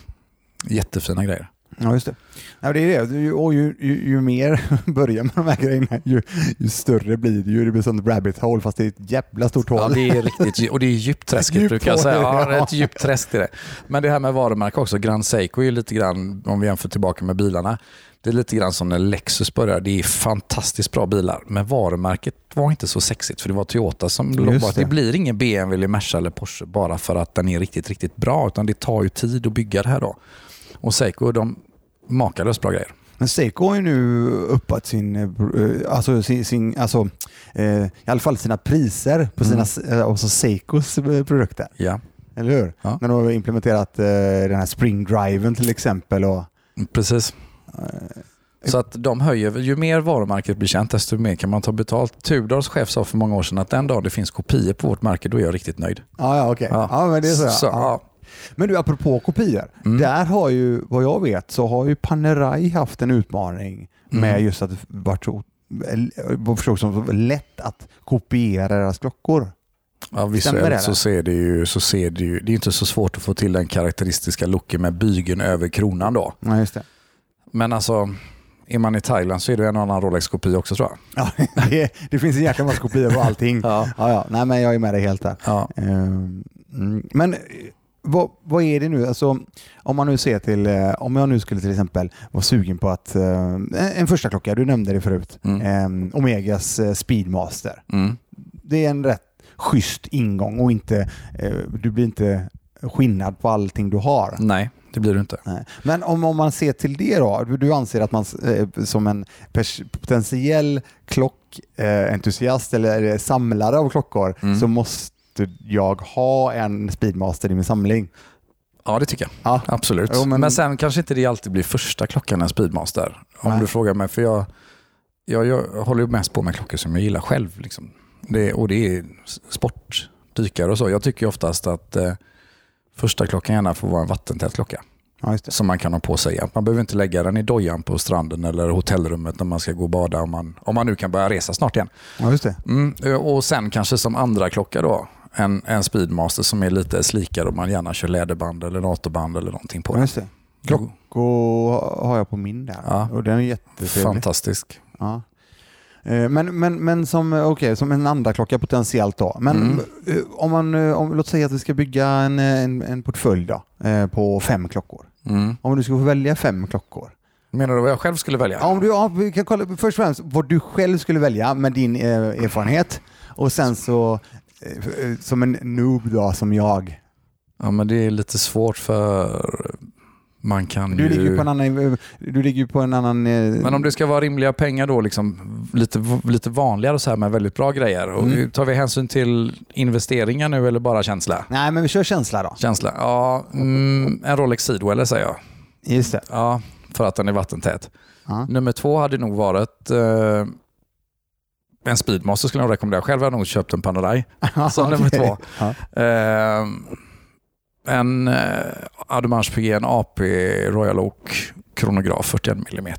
Jättefina grejer. Ja, just det. Ja, det är det. Ju- Och ju, ju, ju mer börjar med de här grejerna, ju, ju större blir det ju. Det blir som ett rabbit hole, fast det är ett jävla stort hål. Ja, det är riktigt och det är djupt träskigt Djupt brukar jag säga. Ja, ja. ett djupt träsk det. Men det här med varumärke också. Grand Seiko är ju lite grann, om vi jämför tillbaka med bilarna, det är lite grann som när Lexus började. Det är fantastiskt bra bilar, men varumärket var inte så sexigt för det var Toyota som låg Just bak. det. Det blir ingen BMW, eller Merca eller Porsche bara för att den är riktigt, riktigt bra, utan det tar ju tid att bygga det här då. Och Seiko, de makalöst bra grejer. Men Seiko har ju nu uppat sin, eh, alltså, sin, sin alltså, eh, i alla fall sina priser på sina, Mm. eh, alltså Seikos eh, produkter. Ja, Eller hur? Ja. När de har implementerat eh, den här spring driven till exempel. Och, precis. Så att de höjer, ju mer varumärket blir känt desto mer kan man ta betalt. Tudors chef sa för många år sedan att den dag det finns kopior på vårt märke då är jag riktigt nöjd. ja, ja, okej. Ja. men det är så. ja. Så, ja. Men du, apropå kopior. Mm. Där har ju, vad jag vet, så har ju Panerai haft en utmaning med Mm. just att det varit så som lätt att kopiera deras klockor. Ja, visuellt så ser det ju, så ser det ju, det är inte så svårt att få till den karaktäristiska looken med bygeln över kronan då. Ja, just det. Men alltså, är man i Thailand så är det en annan Rolex-kopia också tror jag. Ja, det, det finns en jäkla massa kopior på allting. Ja. Ja, ja. Nej, men jag är med dig helt där. Ja. Ehm, mm. Men vad, vad är det nu? Alltså, om man nu ser till, eh, om jag nu skulle till exempel vara sugen på att, eh, en, första klocka, du nämnde det förut, Mm. Ehm, Omegas eh, Speedmaster. Mm. Det är en rätt schysst ingång och inte, du blir inte skinnad på allting du har. Nej, det blir det inte. Nej. Men om, om man ser till det då, du- du anser att man som en potentiell klockentusiast eller samlare av klockor Mm. så måste jag ha en Speedmaster i min samling. Ja, det tycker jag. Ja. Absolut. Jo, men- men... sen kanske inte det alltid blir första klockan en Speedmaster. Om Nej. du frågar mig. För jag, jag, jag håller ju mest på med klockor som jag gillar själv. Liksom. Det, och det är sport, dykare och så. Jag tycker oftast att eh, första klockan gärna får vara en vattentät klocka. Ja. Som man kan ha på sig. Man behöver inte lägga den i dojan på stranden eller hotellrummet när man ska gå och bada. Om man, om man nu kan börja resa snart igen. Ja, just det. Mm, och sen kanske som andra klocka då. En, en Speedmaster som är lite slikare och man gärna kör läderband eller NATO-band eller någonting på. Just det. Klockor har jag på min där Ja. och den är jättetrevlig. Fantastisk. Ja. Eh, Men, men, men som, okej, som en andra klocka potentiellt då. Men Mm. eh, om man, eh, om, låt säga att vi ska bygga en, en, en portfölj då, på fem klockor. Mm. Om du ska få välja fem klockor. Menar du vad jag själv skulle välja? Ja, om du, ja, vi kan kolla först och främst vad du själv skulle välja med din eh, erfarenhet och sen så som en noob då som jag. Ja, men det är lite svårt för man kan Du ju... ligger ju på en annan... eh, Du ligger ju på en annan... eh, Men om det ska vara rimliga pengar då, liksom, lite, lite vanligare och så här med väldigt bra grejer. Och Mm. Tar vi hänsyn till investeringar nu eller bara känsla? Nej, men vi kör känsla då. Känsla? Ja, mm, en Rolex Sidweller säger jag. Just det. Ja, för att den är vattentät. Ja. Nummer två hade nog varit eh, en Speedmaster skulle jag rekommendera. Själv har jag nog köpt en Panerai. Som nummer Okej. två. Ja. Eh, en eh, Audemars Piguet, en AP Royal Oak kronograf 41 mm.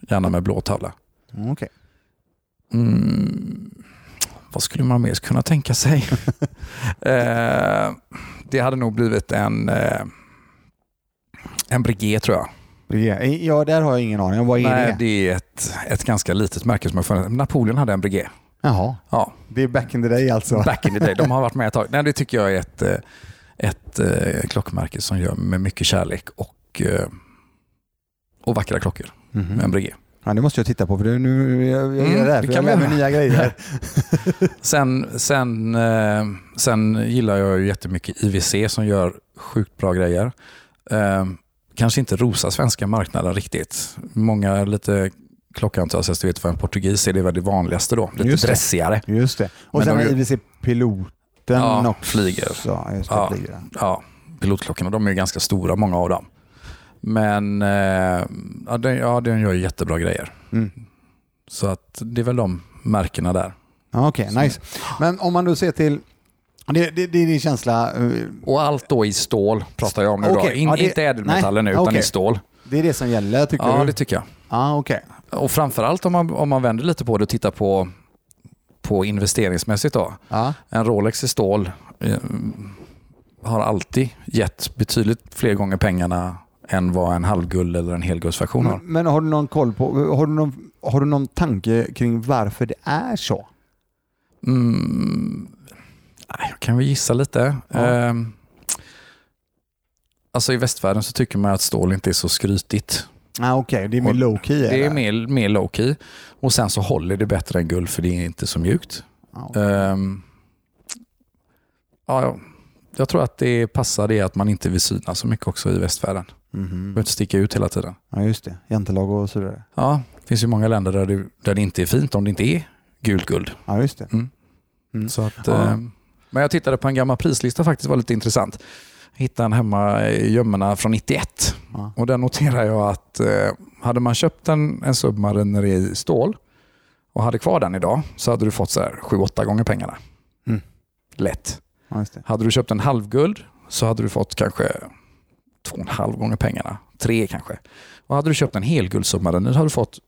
Gärna med blå tavla. Mm, Okej. Mm, vad skulle man mer kunna tänka sig? eh, det hade nog blivit en, eh, en Breguet tror jag. Ja, där har jag ingen aning. Vad är Nej, det? det är ett, ett ganska litet märke som har funnits. Napoleon hade en Breguet. Jaha, Ja, det är back in the day alltså. back in the day. De har varit med ett tag. Nej, det tycker jag är ett, eh, ett eh, klockmärke som gör med mycket kärlek och eh, och vackra klockor Mhm. med en Breguet. Ja, det måste jag titta på för det, nu jag, jag Mm, är det för kan jag lär mig nya grejer. Sen, sen, eh, sen gillar jag ju jättemycket IWC som gör sjukt bra grejer. Eh, kanske inte rosar svenska marknaden riktigt. Många lite klockentusiaster vet vad en portugis är det väl det vanligaste då. Lite Just det. dressigare. Just det. Och Men sen de IWC-piloten Ja, också. flyger. Ja, just det, Ja. flyger. Ja, pilotklockorna de är ganska stora många av dem. Men eh, ja, den, ja, den gör jättebra grejer. Mm. Så att det är väl de märkena där. Okej, nice. Men om man då ser till, det, det, det är din känsla, eh, Och allt då i stål pratar jag om nu. Okej, då. In, ja, det- inte ädelmetaller nu, utan okej. i stål. det är det som gäller tycker Ja, du? det tycker jag. Ja, okej. Och framförallt om man, om man vänder lite på det och tittar på, på investeringsmässigt. Då. Ja. En Rolex i stål eh, har alltid gett betydligt fler gånger pengarna än vad en halvguld eller en helguldsversion har. Men, men har du någon koll på, har du någon, har du någon tanke kring varför det är så? Mm, jag kan väl gissa lite. Ja. Ehm, alltså i västvärlden så tycker man att stål inte är så skrytigt. Ja, okej, det är mer low key. Det är eller? mer, mer low key. Och sen så håller det bättre än guld för det är inte så mjukt. Ja, Ehm, ja, ja. jag tror att det passar det att man inte vill synas så mycket också i västvärlden. Man mhm. behöver inte sticka ut hela tiden. ja just det. Jantelag och så vidare. Ja, det finns ju många länder där det, där det inte är fint om det inte är gult guld. Ja, just det. Mm. Mm. Så att, Ja. Men jag tittade på en gammal prislista faktiskt, var lite intressant. Hittade en hemma i gömmorna från 91. Ja. Och där noterar jag att eh, hade man köpt en, en Submariner i stål och hade kvar den idag så hade du fått så här 7-8 gånger pengarna. Mm. Lätt. Ja. Hade du köpt en halvguld så hade du fått kanske 2,5 gånger pengarna. Tre kanske. Och hade du köpt en helguldssubmariner så hade du fått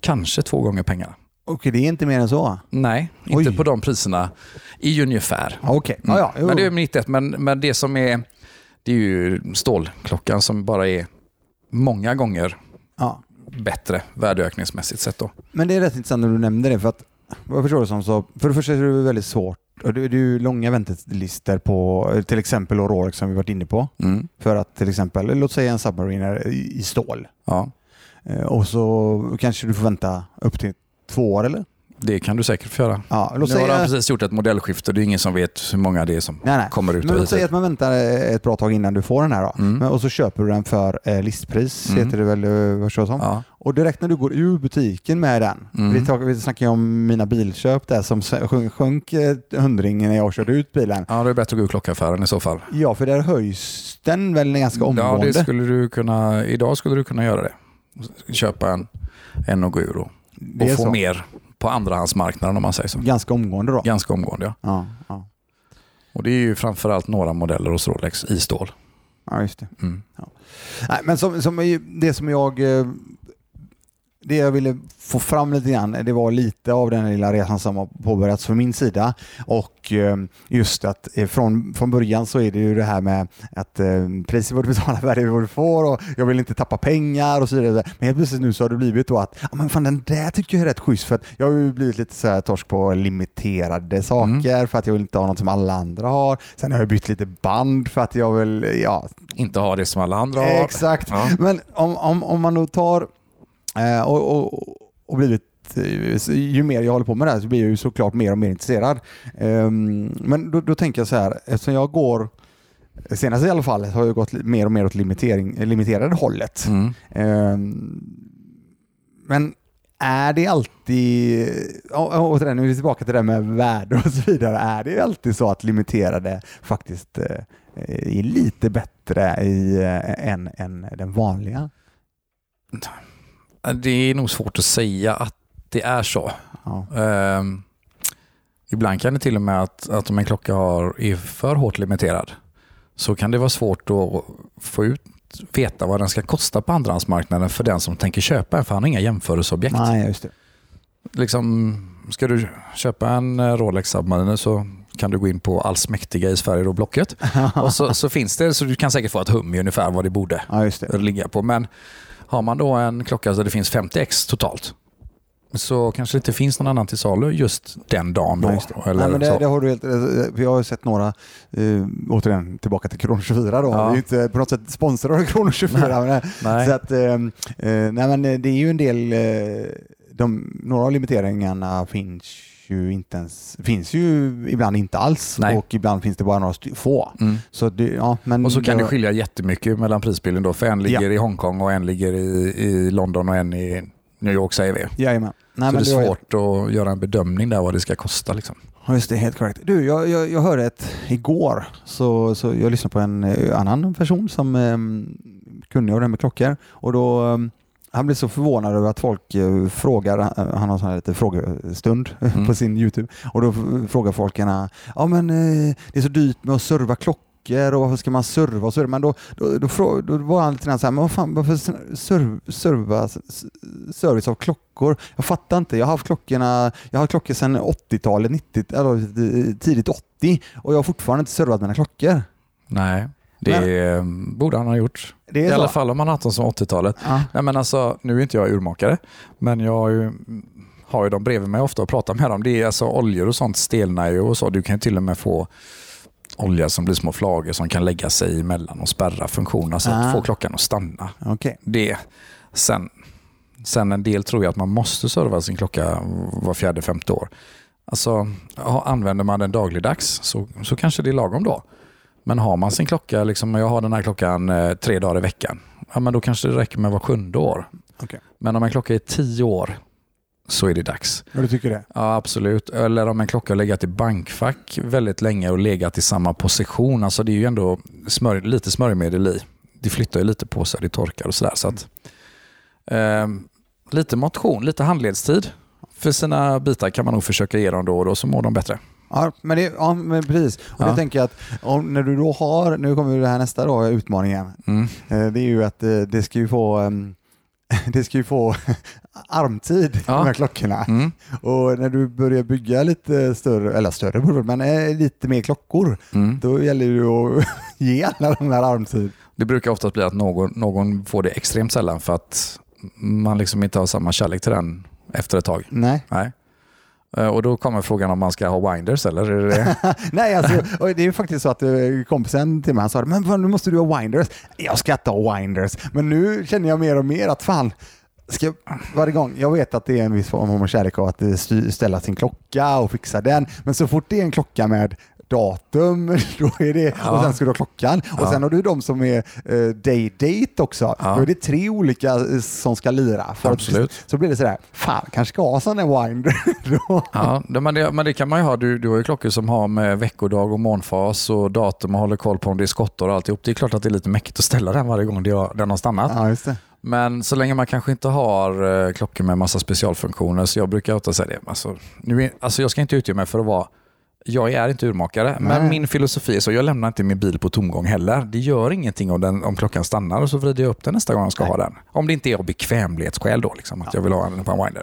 kanske två gånger pengarna. Okej, det är inte mer än så? Nej, inte Oj. på de priserna i ungefär. Okej, Mm. ja, ja. jo. Men det är 91, men, men det som är, det är ju stålklockan som bara är många gånger ja. bättre värdeökningsmässigt sett då. Men det är rätt intressant när du nämnde det för att vad jag förstår det som så, för det första är det väldigt svårt och det är ju långa väntelistor på till exempel Rolex som vi varit inne på. Mm. För att till exempel, låt säga en Submariner i i stål. Ja, Eh, Och så kanske du får vänta upp till två år eller? det kan du säkert få göra. Ja, Nu har de säga, precis gjort ett modellskifte. Det är ingen som vet hur många det är som nej, nej. kommer ut. Men och låt säga att man väntar eh, ett bra tag innan du får den här då. Mm. Men, och så köper du den för eh, listpris, Mm. heter det väl, eh, vad så som. Ja. Och direkt när du går ur butiken med den, Mm. vi, tar, vi snackar ju om mina bilköp där som sjönk, sjönk eh, hundring när jag körde ut bilen. ja, det är bättre att gå ur klockaffären i så fall. Ja, för där höjs den väl ganska Ja, omgående. det skulle du kunna, idag skulle du kunna göra det. Köpa en, en och gå ur och, och få så. mer på andrahandsmarknaden om man säger så. Ganska omgående då. Ganska omgående ja. Ja, ja. Och det är ju framförallt några modeller hos Rolex i stål. ja just det. Mm. Nej, men som, som, det som jag eh, det jag ville få fram lite grann, det var lite av den lilla resan som har påbörjats från min sida. Och eh, just att eh, från, från början så är det ju det här med att eh, priset vad du betalar, värde vad du får och jag vill inte tappa pengar och så vidare. Men helt plötsligt nu så har det blivit då att, ja men fan den där tycker jag är rätt schysst för att jag har ju blivit lite så här torsk på limiterade saker för att jag vill inte ha något som alla andra har. Sen har jag bytt lite band för att jag vill, ja, Inte ha det som alla andra har. Exakt. Ja. Men om, om, om man då tar och, och, och blivit eh, ju mer jag håller på med det här så blir jag ju såklart mer och mer intresserad. Ehm, men då, då tänker jag så här, eftersom jag går Senast i alla fall har jag gått mer och mer åt limitering, limiterade hållet. Mm. Ehm, men är det alltid, återigen, nu är vi tillbaka till det där med värde och så vidare, är det alltid så att limiterade faktiskt eh, är lite bättre i, eh, än, än den vanliga? Det är nog svårt att säga att det är så. Ja. Ehm, ibland kan det till och med att, att om en klocka har, är för hårt limiterad så kan det vara svårt att få ut veta vad den ska kosta på andrahandsmarknaden för den som tänker köpa en, för han har inga jämförelseobjekt. Nej, just det. Liksom, ska du köpa en eh, Rolex Submariner så kan du gå in på allsmäktiga i Sverige och Blocket. och så, så finns det, så du kan säkert få ett hum i ungefär vad det borde Ja, det. ligga på. Men har man då en klocka där det finns 50x totalt så kanske det inte finns någon annan till salu just den dagen. Då, Nej. då, eller Nej, men det, det har du helt, eh, vi har ju sett några, eh, återigen tillbaka till Kronor 24 då. Ja. Vi är inte på något sätt sponsrade av Kronor 24. men, Nej. Så att, eh, eh, nej, men det är ju en del, eh, de, några av limiteringarna finns ju inte ens, finns ju ibland inte alls Nej. och ibland finns det bara några få. Mm. Så det, ja, men Och så kan det var- skilja jättemycket mellan prisbilden då. För en ligger i Hongkong och en ligger i, i London och en i New York säger vi. Jajamän. Nej, så det är svårt att göra en bedömning där vad det ska kosta. Liksom. Ja, just det, helt korrekt. Du, jag, jag, jag hörde ett igår, så, så jag lyssnade på en eh, annan person som eh, kunde det här med klockor och då eh, han blev så förvånad över att folk eh, frågar, eh, han har sån här lite frågestund Mm. på sin Youtube och då frågar folk ja men eh, det är så dyrt med att serva klockor och varför ska man serva och så. Men då, då, då, då var han lite grann så här, men vad fan, varför serv, serva service av klockor? Jag fattar inte. Jag har haft klockorna, jag har klockor sedan 80-talet, 90, eller tidigt 80 och jag har fortfarande inte servat mina klockor. Nej, det eh, borde han ha gjort. I så. alla fall om man har haft dem som 80-talet. Ja. Nej, men alltså, nu är inte jag urmakare, men jag har ju, har ju dem bredvid mig ofta och pratar med dem. Det är alltså oljor och sånt stelnar ju och så. Du kan ju till och med få olja som blir små flagor som kan lägga sig emellan och spärra funktionerna så Ah. att få klockan att stanna. Okej. Det. Sen, sen en del tror jag att man måste serva sin klocka var fjärde, femte år. Alltså, använder man den dagligdags så, så kanske det är lagom då. Men har man sin klocka, liksom, jag har den här klockan eh, tre dagar i veckan, ja, men då kanske det räcker med var sjunde år. Okej. Men om en klocka är tio år så är det dags. Ja, du tycker det? Ja, absolut. Eller om en klocka har legat i bankfack väldigt länge och legat i samma position. Alltså det är ju ändå smör, lite smörjmedel i. Det flyttar ju lite på sig, det torkar och sådär. Så att, ehm, lite motion, lite handledstid för sina bitar kan man nog försöka ge dem då och då så mår de bättre. Ja, men, det, ja, men precis. Och Ja. jag tänker att om, när du då har, nu kommer det här nästa då, utmaningen. Mm. Eh, Det är ju att eh, det ska ju få, det ska ju få armtid, Ja. de här klockorna. Mm. Och när du börjar bygga lite större, eller större borde men eh, lite mer klockor, Mm. då gäller det ju att ge alla de här armtid. Det brukar oftast bli att någon, någon får det extremt sällan för att man liksom inte har samma kärlek till den efter ett tag. Nej. Nej. Eh, och då kommer frågan om man ska ha winders eller? Är det? Nej, alltså, och det är ju faktiskt så att eh, kompisen till mig han sa men fan, nu måste du ha winders. Jag ska inte ha winders. Men nu känner jag mer och mer att fan, ska jag, varje gång, jag vet att det är en viss form av kärlek av att eh, ställa sin klocka och fixa den. Men så fort det är en klocka med datum, då är det, och Ja. sen ska du ha klockan. Och Ja. sen har du de som är eh, day date också. Ja. Då är det tre olika eh, som ska lira. För Absolut. Att, så blir det sådär, fan kanske ska ha sån winder. då. Ja, det- men det, men det kan man ju ha. Du, du har ju klockor som har med veckodag och månfas och datum och håller koll på om det är skottar och alltihop. Det är klart att det är lite mäckigt att ställa den varje gång den har stannat. Ja, just det. Men så länge man kanske inte har eh, klockor med massa specialfunktioner, så jag brukar ofta säga det. Alltså, nu är, alltså jag ska inte utge mig för att vara jag är inte urmakare, men Nej. min filosofi är så jag lämnar inte min bil på tomgång heller. Det gör ingenting om, den, om klockan stannar och så vrider jag upp den nästa gång jag ska Nej. ha den. Om det inte är av bekvämlighetsskäl då, liksom, att jag vill ha en på en winder.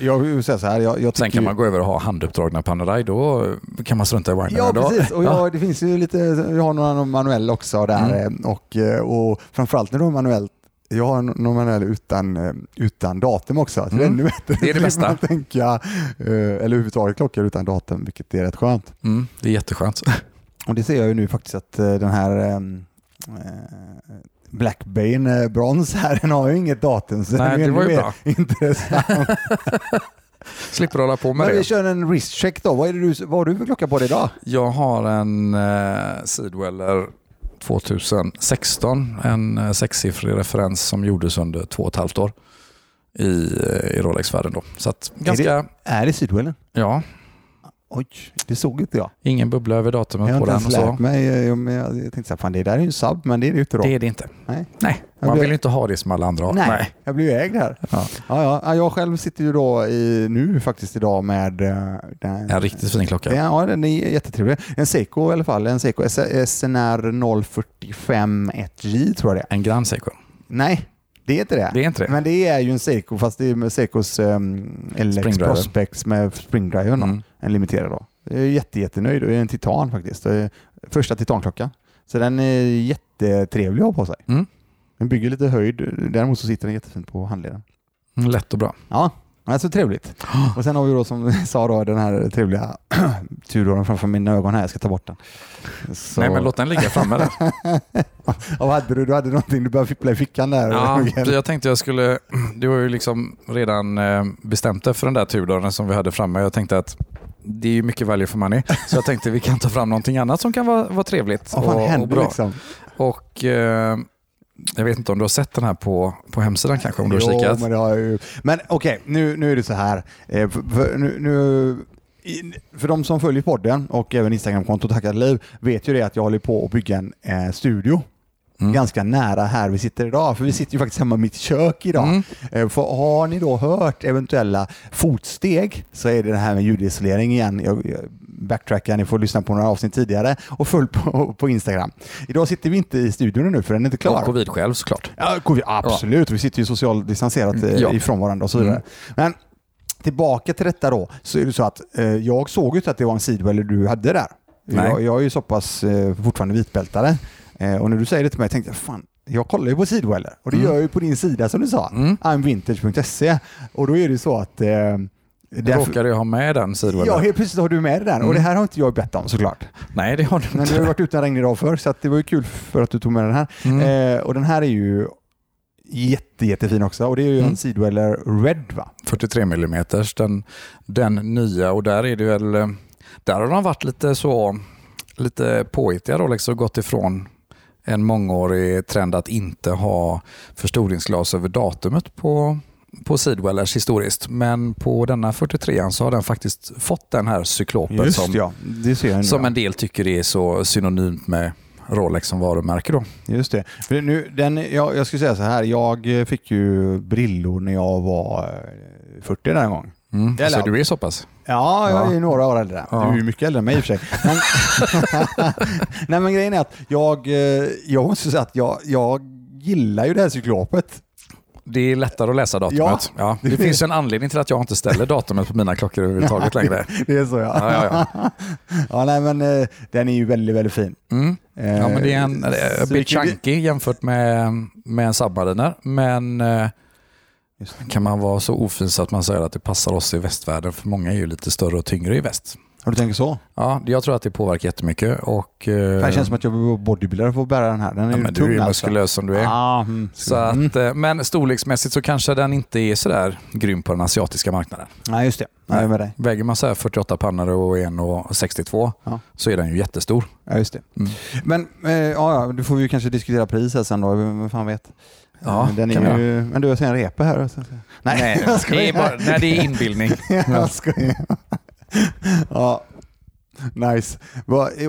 Jag vill säga så här, jag, jag Sen kan ju- man gå över och ha handuppdragna Panerai, då kan man strunta i windern. Ja, precis. Och Ja. jag, det finns ju lite, vi har några manuell också där Mm. eh, och, eh, och framförallt när du har manuellt jag har någon manuell utan, eh, utan datum också. Så Mm. Det är ännu bättre. Det är det bästa. Tänka, eh, eller överhuvudtaget klockor utan datum, vilket är rätt skönt. Mm, det är jätteskönt. Och det ser jag ju nu faktiskt att eh, den här ehm, eh, Blackbane Bronze här, den har ju inget datum. Så Nej, det var ännu ju bra. Intressant. Slipper hålla på med Men vi det. kör en wristcheck då. Vad, är du, vad har du för klocka på dig idag? Jag har en eh, Sidweller 2016, en eh, sexsiffrig referens som gjordes under två och ett halvt år i, eh, i Rolex-världen. Då. Så att ganska, Är det Sidwellen? ja, Oj, det såg inte jag. ingen bubbla över Jag datumet har på inte den. ens Och lärt så. mig. eh, Jag, jag tänkte så här, fan det där är ju en sub, men det är det ju inte då. Det är det inte. Nej. Nej, Jag man blir- vill inte ha det som alla andra har. Nej, jag blir ju ägd här. Ja. Ja, ja. Ja, Jag själv sitter ju då i, nu faktiskt idag med eh, den, En riktigt fin klocka. Den, ja, den är jättetrevlig. En Seiko i alla fall. En Seiko SNR 045 1J tror jag det är. En Grand Seiko. Nej, det är inte det. Det är inte det. Men det är ju en Seiko fast det är med Seikos um, LX Springdriver. Prospects med springdriven. då. Mm. En limiterad då. Jag är jätte, jättenöjd. Det är en titan faktiskt. Första titanklocka. Så den är jättetrevlig att ha på sig. Mm. Den bygger lite höjd. Däremot så sitter den jättefint på handleden. Mm, Lätt och bra. Ja, Ja, så trevligt. Och sen har vi då som sa då den här trevliga turordern framför mina ögon här. Jag ska ta bort den. Så... Nej, men låt den ligga framme där. Ja, vad hade du? Du hade någonting du började fippla i fickan där. Ja, jag tänkte jag skulle... Du har ju liksom redan eh, bestämt dig för den där turdörren som vi hade framme. Jag tänkte att det är ju mycket value for money. Så jag tänkte vi kan ta fram någonting annat som kan vara, vara trevligt fan och, och bra. liksom? Och eh, jag vet inte om du har sett den här på, på hemsidan kanske? Om du har Jo, kikat? men det har jag ju. Men okej, nu, nu är det så här. Eh, För, för, nu, nu, för de som följer podden och även Instagramkontot Hackad Liv vet ju det att jag håller på att bygga en eh, studio. Mm. Ganska nära här vi sitter idag, för vi sitter ju faktiskt hemma i mitt kök idag. Mm. Eh, För har ni då hört eventuella fotsteg så är det det här med ljudisolering igen. Jag, backtrackar, ni får lyssna på några avsnitt tidigare och följ på, på Instagram. Idag sitter vi inte i studion nu för den är inte klar. Och covid själv såklart. Ja, covid, absolut. Vi sitter ju socialt distanserat eh, Ja. ifrån varandra och så vidare. Mm. Men tillbaka till detta då, så är det så att eh, jag såg ju inte att det var en sidwell du hade där. Jag, jag är ju så pass eh, fortfarande vitbältare och när du säger det till mig tänkte jag fan, jag kollar ju på sidweller och det Mm. gör jag ju på din sida som du sa, Mm. imvintage.se och då är det så att eh, därför- Råkade jag ha med den sidovällen? Ja, helt plötsligt har du med det där och Mm. det här har inte jag bett om såklart. Nej, det har du Men du har inte. varit ute en regnig dag förr så att det var ju kul för att du tog med den här. Mm. Eh, och den här är ju jätte, jättefin också och det är ju Mm. en Sidweller Red va? 43 mm, den, den nya och där är det väl, eh, där har de varit lite så, lite påhittiga då, liksom gått ifrån en mångårig trend att inte ha förstoringsglas över datumet på, på Sidwellers historiskt. Men på denna 43 så har den faktiskt fått den här cyklopen som, ja, nu. som ja. en del tycker är så synonymt med Rolex som varumärke. Då. Just det. För nu, den, jag, jag skulle säga så här, jag fick ju brillor när jag var eh, 40 den gång. Mm. Eller- Så du är så pass? Ja, jag Ja. är ju några år äldre. Ja. Du är ju mycket äldre än mig i och för sig. Men, Nej men grejen är att jag, eh, jag måste säga att jag, jag gillar ju det här cyklopet. Det är lättare att läsa datumet. Ja. det finns en anledning till att jag inte ställer datumet på mina klockor överhuvudtaget längre. Det är så ja. Ja, ja, ja nej men eh, den är ju väldigt, väldigt fin. Mm. Ja, men det är en Eh, så bit chunky jämfört med, med en Submariner. Men eh, kan man vara så ofin att man säger att det passar oss i västvärlden? För många är ju lite större och tyngre i väst. Har du tänkt så? Ja, jag tror att det påverkar jättemycket. Och, eh, Det känns som att jag behöver bodybuilder för att bära den här. Den är ja, men du är ju alltså. muskulös som du är. Ah, mm. Så Mm. att, eh, men storleksmässigt så kanske den inte är sådär grym på den asiatiska marknaden. Nej, just det. Är med dig. Väger man så här 48 pannor och 1,62 Ja. så är den ju jättestor. Ja, just det. Mm. Men eh, ja, du får vi ju kanske diskutera pris här sen då. Vem fan vet? Ja, den är ju, Men du, ser en repe här. Nej, jag skojar. det är bara, nej, det är inbildning. jag skojar. ja. Nice.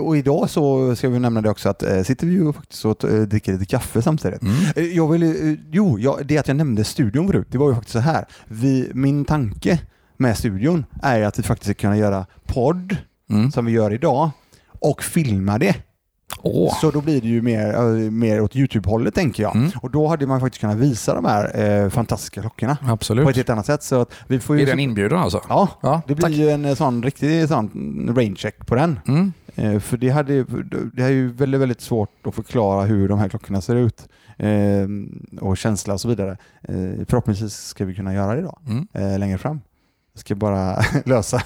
Och idag så ska vi nämna det också att eh, sitter vi ju faktiskt och eh, dricker lite kaffe samtidigt. Mm. Eh, Jag vill, jo, jag, det att jag nämnde studion förut, det var ju faktiskt så här. Vi, min tanke med studion är att vi faktiskt ska kunna göra podd Mm. som vi gör idag och filma det. Åh. Så då blir det ju mer, eh, mer åt YouTube-hållet tänker jag. Mm. Och då hade man faktiskt kunnat visa de här eh, fantastiska klockorna på Absolut. ett helt annat sätt. Så att vi får ju Är den inbjudan alltså? Ja, Ja, det blir tack. ju en eh, sån riktig sån rain check på den. Mm. Eh, för det, hade, det är ju väldigt, väldigt svårt att förklara hur de här klockorna ser ut och känsla och så vidare. Förhoppningsvis ska vi kunna göra det idag, Mm. längre fram. Jag ska bara lösa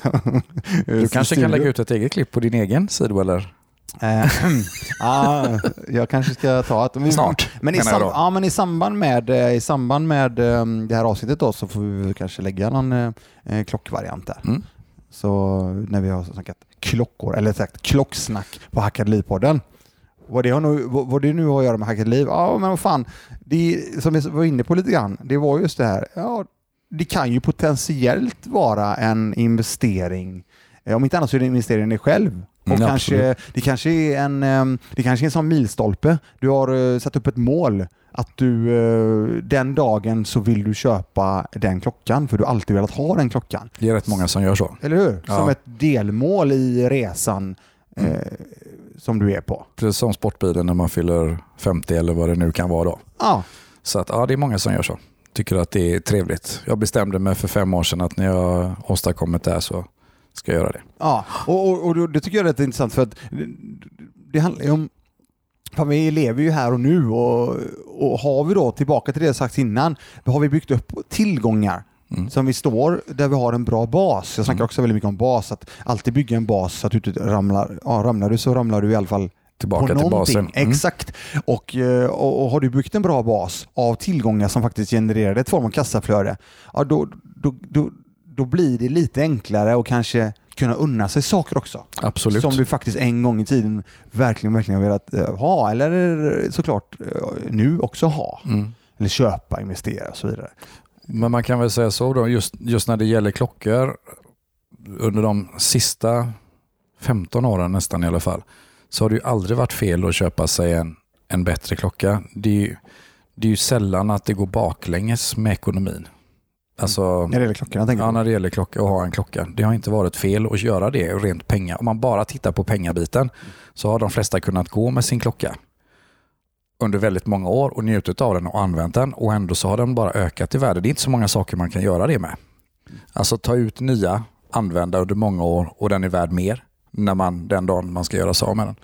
Du kanske kan lägga ut ett eget klipp på din egen Sidweller Eh, ah, jag kanske ska ta ett... men- snart. Men i, sam, ja, men i samband med, eh, i samband med eh, det här avsnittet då, så får vi kanske lägga någon eh, klockvariant där. Mm. Så när vi har snackat klockor, eller sagt klocksnack på Hackad Liv-podden. Vad det, har nu, vad det nu har att göra med Hackad Liv? Ja, men vad fan. Det, som jag var inne på lite grann, det var just det här. Ja, det kan ju potentiellt vara en investering. Om inte annat så är det en investering i dig själv. Och Mm, kanske, absolut. det, kanske är en, ehm, det kanske är en sån milstolpe. Du har eh, satt upp ett mål. Att du eh, den dagen så vill du köpa den klockan för du har alltid velat ha den klockan. Det är rätt många som gör så. Eller hur? Ja. Som ett delmål i resan eh, som du är på. Precis som sportbilen när man fyller 50 eller vad det nu kan vara då. Ja, Så att, ja, det är många som gör så. Tycker att det är trevligt. Jag bestämde mig för fem år sedan att när jag åstadkommit det här så ska göra det. ja. Och, och, och det tycker jag är rätt intressant för att det, handlar ju om Fan, vi lever ju här och nu och, och har vi då, tillbaka till det jag sagt innan, har vi byggt upp tillgångar Mm. som vi står där vi har en bra bas. Jag snackar Mm. också väldigt mycket om bas, att alltid bygga en bas så att du inte ramlar. Ja, ramlar du så ramlar du i alla fall Tillbaka på till någonting. basen. Mm. Exakt. Och, eh, och, och har du byggt en bra bas av tillgångar som faktiskt genererar ett form av kassaflöde, ja, då, då, då, då blir det lite enklare och kanske kunna unna sig saker också. Absolut. Som du faktiskt en gång i tiden verkligen, verkligen har velat eh, ha eller såklart eh, nu också ha. Mm. Eller köpa, investera och så vidare. Men man kan väl säga så då, just, just när det gäller klockor, under de sista 15 åren nästan i alla fall, så har det ju aldrig varit fel att köpa sig en, en bättre klocka. Det är, ju, det är ju sällan att det går baklänges med ekonomin. Alltså, När det gäller klockorna ja, när det gäller klocka och ha en klocka. Det har inte varit fel att göra det rent pengar. Om man bara tittar på pengabiten så har de flesta kunnat gå med sin klocka under väldigt många år och njutit av den och använt den och ändå så har den bara ökat i värde. Det är inte så många saker man kan göra det med. Alltså ta ut nya, använda under många år och den är värd mer när man, den dagen man ska göra sig av med den.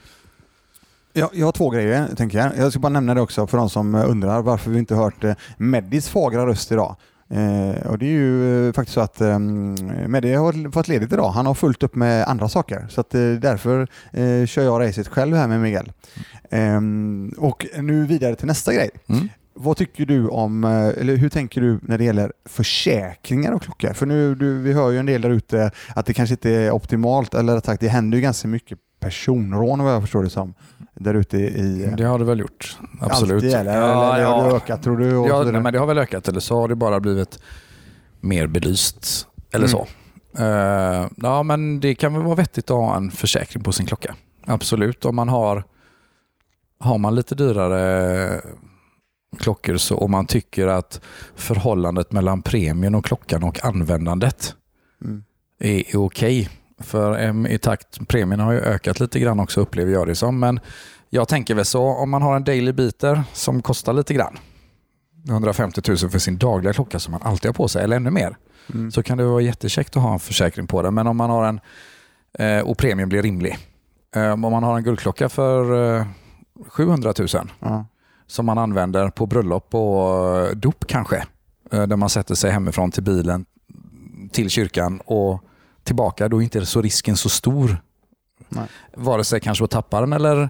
Jag, jag har två grejer, tänker jag. Jag ska bara nämna det också för de som undrar varför vi inte hört eh, Meddis fagra röst idag. Eh, och Det är ju eh, faktiskt så att eh, Meddi har fått ledigt idag. Han har fullt upp med andra saker. Så att, eh, därför eh, kör jag racet själv här med Miguel. Eh, och nu vidare till nästa grej. Mm. Vad tycker du om, eh, eller hur tänker du när det gäller försäkringar och klockor? För nu, du, vi hör ju en del där ute att det kanske inte är optimalt, eller rätt sagt det händer ju ganska mycket personrån vad jag förstår det som, där ute i... eh, Det har det väl gjort. Absolut. Alltid, eller, Ja, eller har det ja. ökat tror du? Ja, nej, men det har väl ökat eller så har det bara blivit mer belyst. Eller Mm. så. Eh, ja, men det kan väl vara vettigt att ha en försäkring på sin klocka. Absolut. Om man har, har man lite dyrare klockor så, och man tycker att förhållandet mellan premien och klockan och användandet Mm. är, är okej. För i takt, premien har ju ökat lite grann också upplever jag det som. Men jag tänker väl så, om man har en daily beater som kostar lite grann, 150 000 för sin dagliga klocka som man alltid har på sig, eller ännu mer, Mm. så kan det vara jättekäckt att ha en försäkring på den. Men om man har en, eh, och premien blir rimlig, eh, om man har en guldklocka för eh, 700 000 Ja. som man använder på bröllop och eh, dop kanske, där man sätter sig hemifrån till bilen, till kyrkan och tillbaka, då är inte så risken så stor. Nej. Vare sig kanske att tappa den eller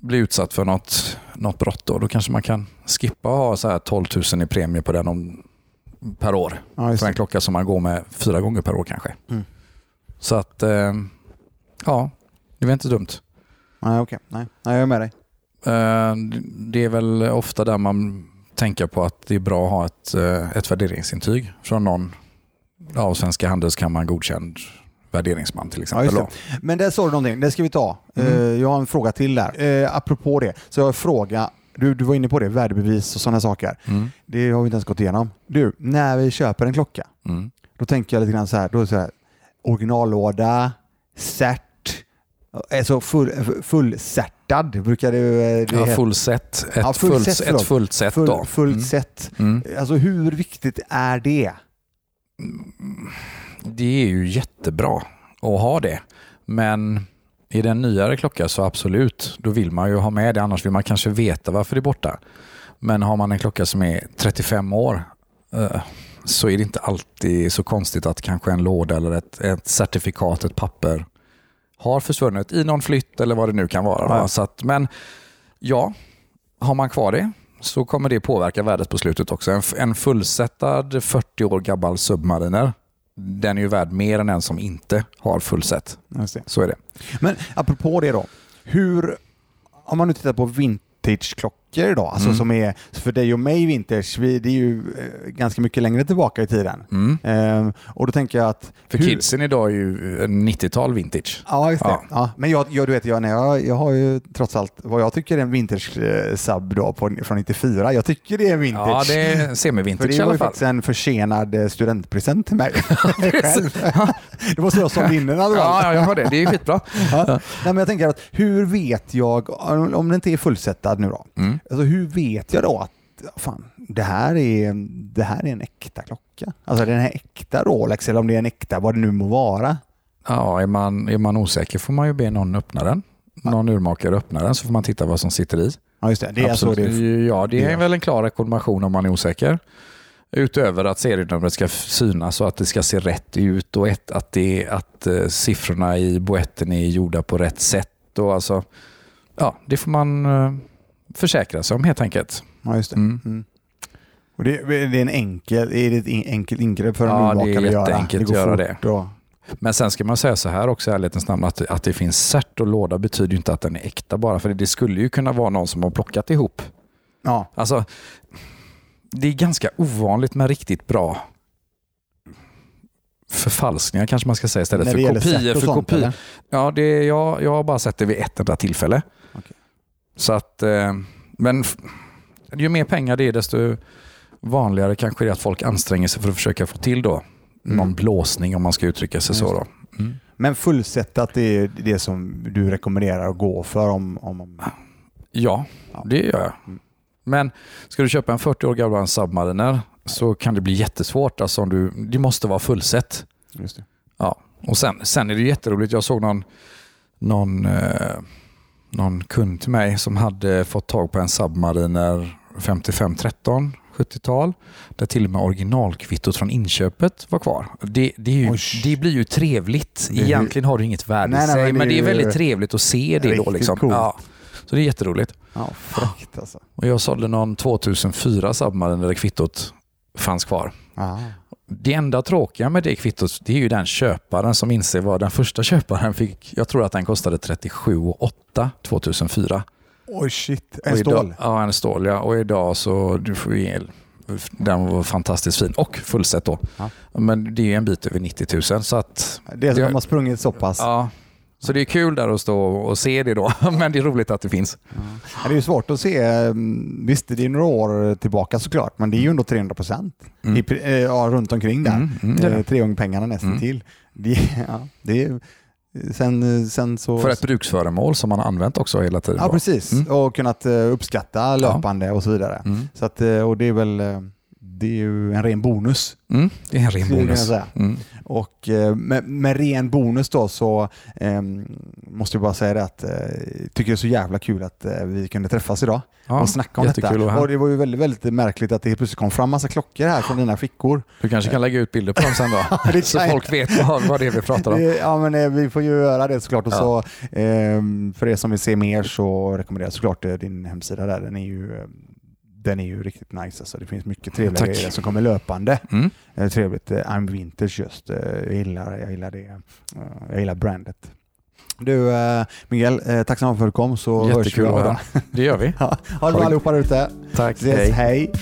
bli utsatt för något, något brott. Då. då kanske man kan skippa att ha så här 12 000 i premie på den om, per år. Ja, För en klocka som man går med fyra gånger per år kanske. Mm. Så att, eh, ja, det är inte dumt. Nej, okej. Nej. Nej, jag är med dig. Eh, Det är väl ofta där man tänker på att det är bra att ha ett, eh, ett värderingsintyg från någon av Svenska Handelskammaren godkänd värderingsman till Ja, exempel. det. Men där sa du någonting, det ska vi ta. Mm. Eh, jag har en fråga till där. Eh, apropå det, så jag har en fråga. Du, du var inne på det, värdebevis och sådana saker. Mm. Det har vi inte ens gått igenom. Du, när vi köper en klocka, Mm. då tänker jag lite grann så här, då är så här originallåda, cert, alltså full, brukar det, det Ja, heta. full set. Ett, Ja, full fullt, set, ett fullt set. Full, fullt Mm. set. Mm. Alltså hur viktigt är det? Det är ju jättebra att ha det. Men i den nyare klocka så absolut, då vill man ju ha med det. Annars vill man kanske veta varför det är borta. Men har man en klocka som är 35 år eh, så är det inte alltid så konstigt att kanske en låda eller ett, ett certifikat, ett papper har försvunnit i någon flytt eller vad det nu kan vara. va? Ja. Så att, men ja, har man kvar det så kommer det påverka värdet på slutet också. En, en fullsättad 40 år gammal Submariner, den är ju värd mer än en som inte har fullsätt. Så är det. Men apropå det då, hur, om man nu tittar på vintageklockor idag, alltså Mm. som är, för dig och mig vintage, vi, det är ju eh, ganska mycket längre tillbaka i tiden. Mm. Ehm, och då tänker jag att... För hur- kidsen idag är ju en 90-tal vintage. Ja, just det. Ja. Ja. Men jag, jag, du vet, jag, nej, jag, jag har ju trots allt vad jag tycker är en vintage-sub då på, från 94. Jag tycker det är vintage. Ja, det är För semi-vintage det i var alla ju fall. faktiskt en försenad eh, studentpresent till mig. Det var så jag sålde in den. Ja, ja, jag har det. Det är skitbra. Ja. Nej, men jag tänker att hur vet jag, om den inte är fullsättad nu då, Mm. Alltså hur vet jag då att fan, det, här är, det här är en äkta klocka? Alltså den här äkta Rolex eller om det är en äkta vad det nu må vara. Ja, är man, är man osäker får man ju be någon öppna den. Någon urmakare öppna den så får man titta vad som sitter i. Ja just det, det är Absolut. så det. Ja, det är det väl en klar rekommendation om man är osäker. Utöver att serienumret ska synas och att det ska se rätt ut och ett, att, det, att eh, siffrorna i boetten är gjorda på rätt sätt. Och alltså, ja, det får man eh, försäkra sig om helt enkelt. Ja, just det. Mm. Mm. Och det, det är en enkel, är det ett enkelt ingrepp för en Ja, det är urmakare att göra? jätteenkelt går att göra fort Och, Men sen ska man säga så här också i ärlighetens namn, att, att det finns cert och låda betyder inte att den är äkta bara, för det skulle ju kunna vara någon som har plockat ihop. ja, Alltså, det är ganska ovanligt med riktigt bra förfalskningar kanske man ska säga istället när det för kopior för sånt, kopior. eller? Ja, det, jag, jag har bara sett det vid ett enda tillfälle. Så att, eh, men ju mer pengar det är desto vanligare kanske det är att folk anstränger sig för att försöka få till då Mm. någon blåsning om man ska uttrycka sig Just så. Då. Mm. Men fullsättat det är det som du rekommenderar att gå för om... om, om Ja, Ja. det gör jag. Mm. Men ska du köpa en 40 år gammal Submariner så kan det bli jättesvårt. Alltså om du, det måste vara fullsätt. just det. Ja. Och sen, sen är det jätteroligt. Jag såg någon, någon, eh, någon kund till mig som hade fått tag på en Submariner 5513 70-tal där till och med originalkvittot från inköpet var kvar. Det, det, ju, det blir ju trevligt. Det Egentligen har det inget värde Nej, i nej, sig, men det men det är väldigt trevligt att se det då. Liksom. coolt. Ja. Så det är jätteroligt. Ja, fräckt alltså. Och jag sålde någon 2004 Submariner där kvittot fanns kvar. Ja. Det enda tråkiga med det kvittot det är ju den köparen som inser vad den första köparen fick. Jag tror att den kostade 37 8 2004. Oj shit, en idag- stål. Ja, en stål ja. Och idag så du får ju. Den var fantastiskt fin och fullsätt då. Ja. Men det är en bit över 90 000 så att Det är som Det- de har sprungit så pass. ja. Så det är kul där att stå och se det då. Men det är roligt att det finns. Ja. Det är ju svårt att se. mm, Visst, det är några år tillbaka såklart, men det är ju ändå 300 procent Mm. ja, runt omkring där. Mm, mm. Eh, Tre gånger pengarna nästan Mm. till. Det, ja, det är, sen, sen så... För ett bruksföremål som man har använt också hela tiden. Ja, precis. Mm. Och kunnat eh, uppskatta löpande och så vidare. Mm. Så att, eh, och det är väl eh, det är ju en ren bonus. Mm. Det är en ren bonus. Mm. Och eh, med, med ren bonus då så eh, måste jag bara säga det att eh, tycker det är så jävla kul att eh, vi kunde träffas idag Ja, och snacka om detta. Och det var ju väldigt, väldigt märkligt att det plötsligt kom fram massa klockor här från dina fickor. Du kanske kan lägga ut bilder på dem sen då? så folk vet vad, vad det är vi pratar om. Ja men eh, vi får ju göra det såklart. Och Ja. så, eh, för er som vill se mer så rekommenderar jag såklart eh, din hemsida där. Den är ju, eh, den är ju riktigt nice. Alltså. Det finns mycket trevliga Tack. grejer som kommer löpande. Mm. Eh, trevligt. Eh, I'm Vintage just. Eh, jag, gillar, jag gillar det. Jag gillar brandet. Du Miguel, tack så mycket för att du kom så hörs vi Jättekul. Det gör vi. Ha det bra det- allihopa där ute. Tack. Ses, Hej. hej.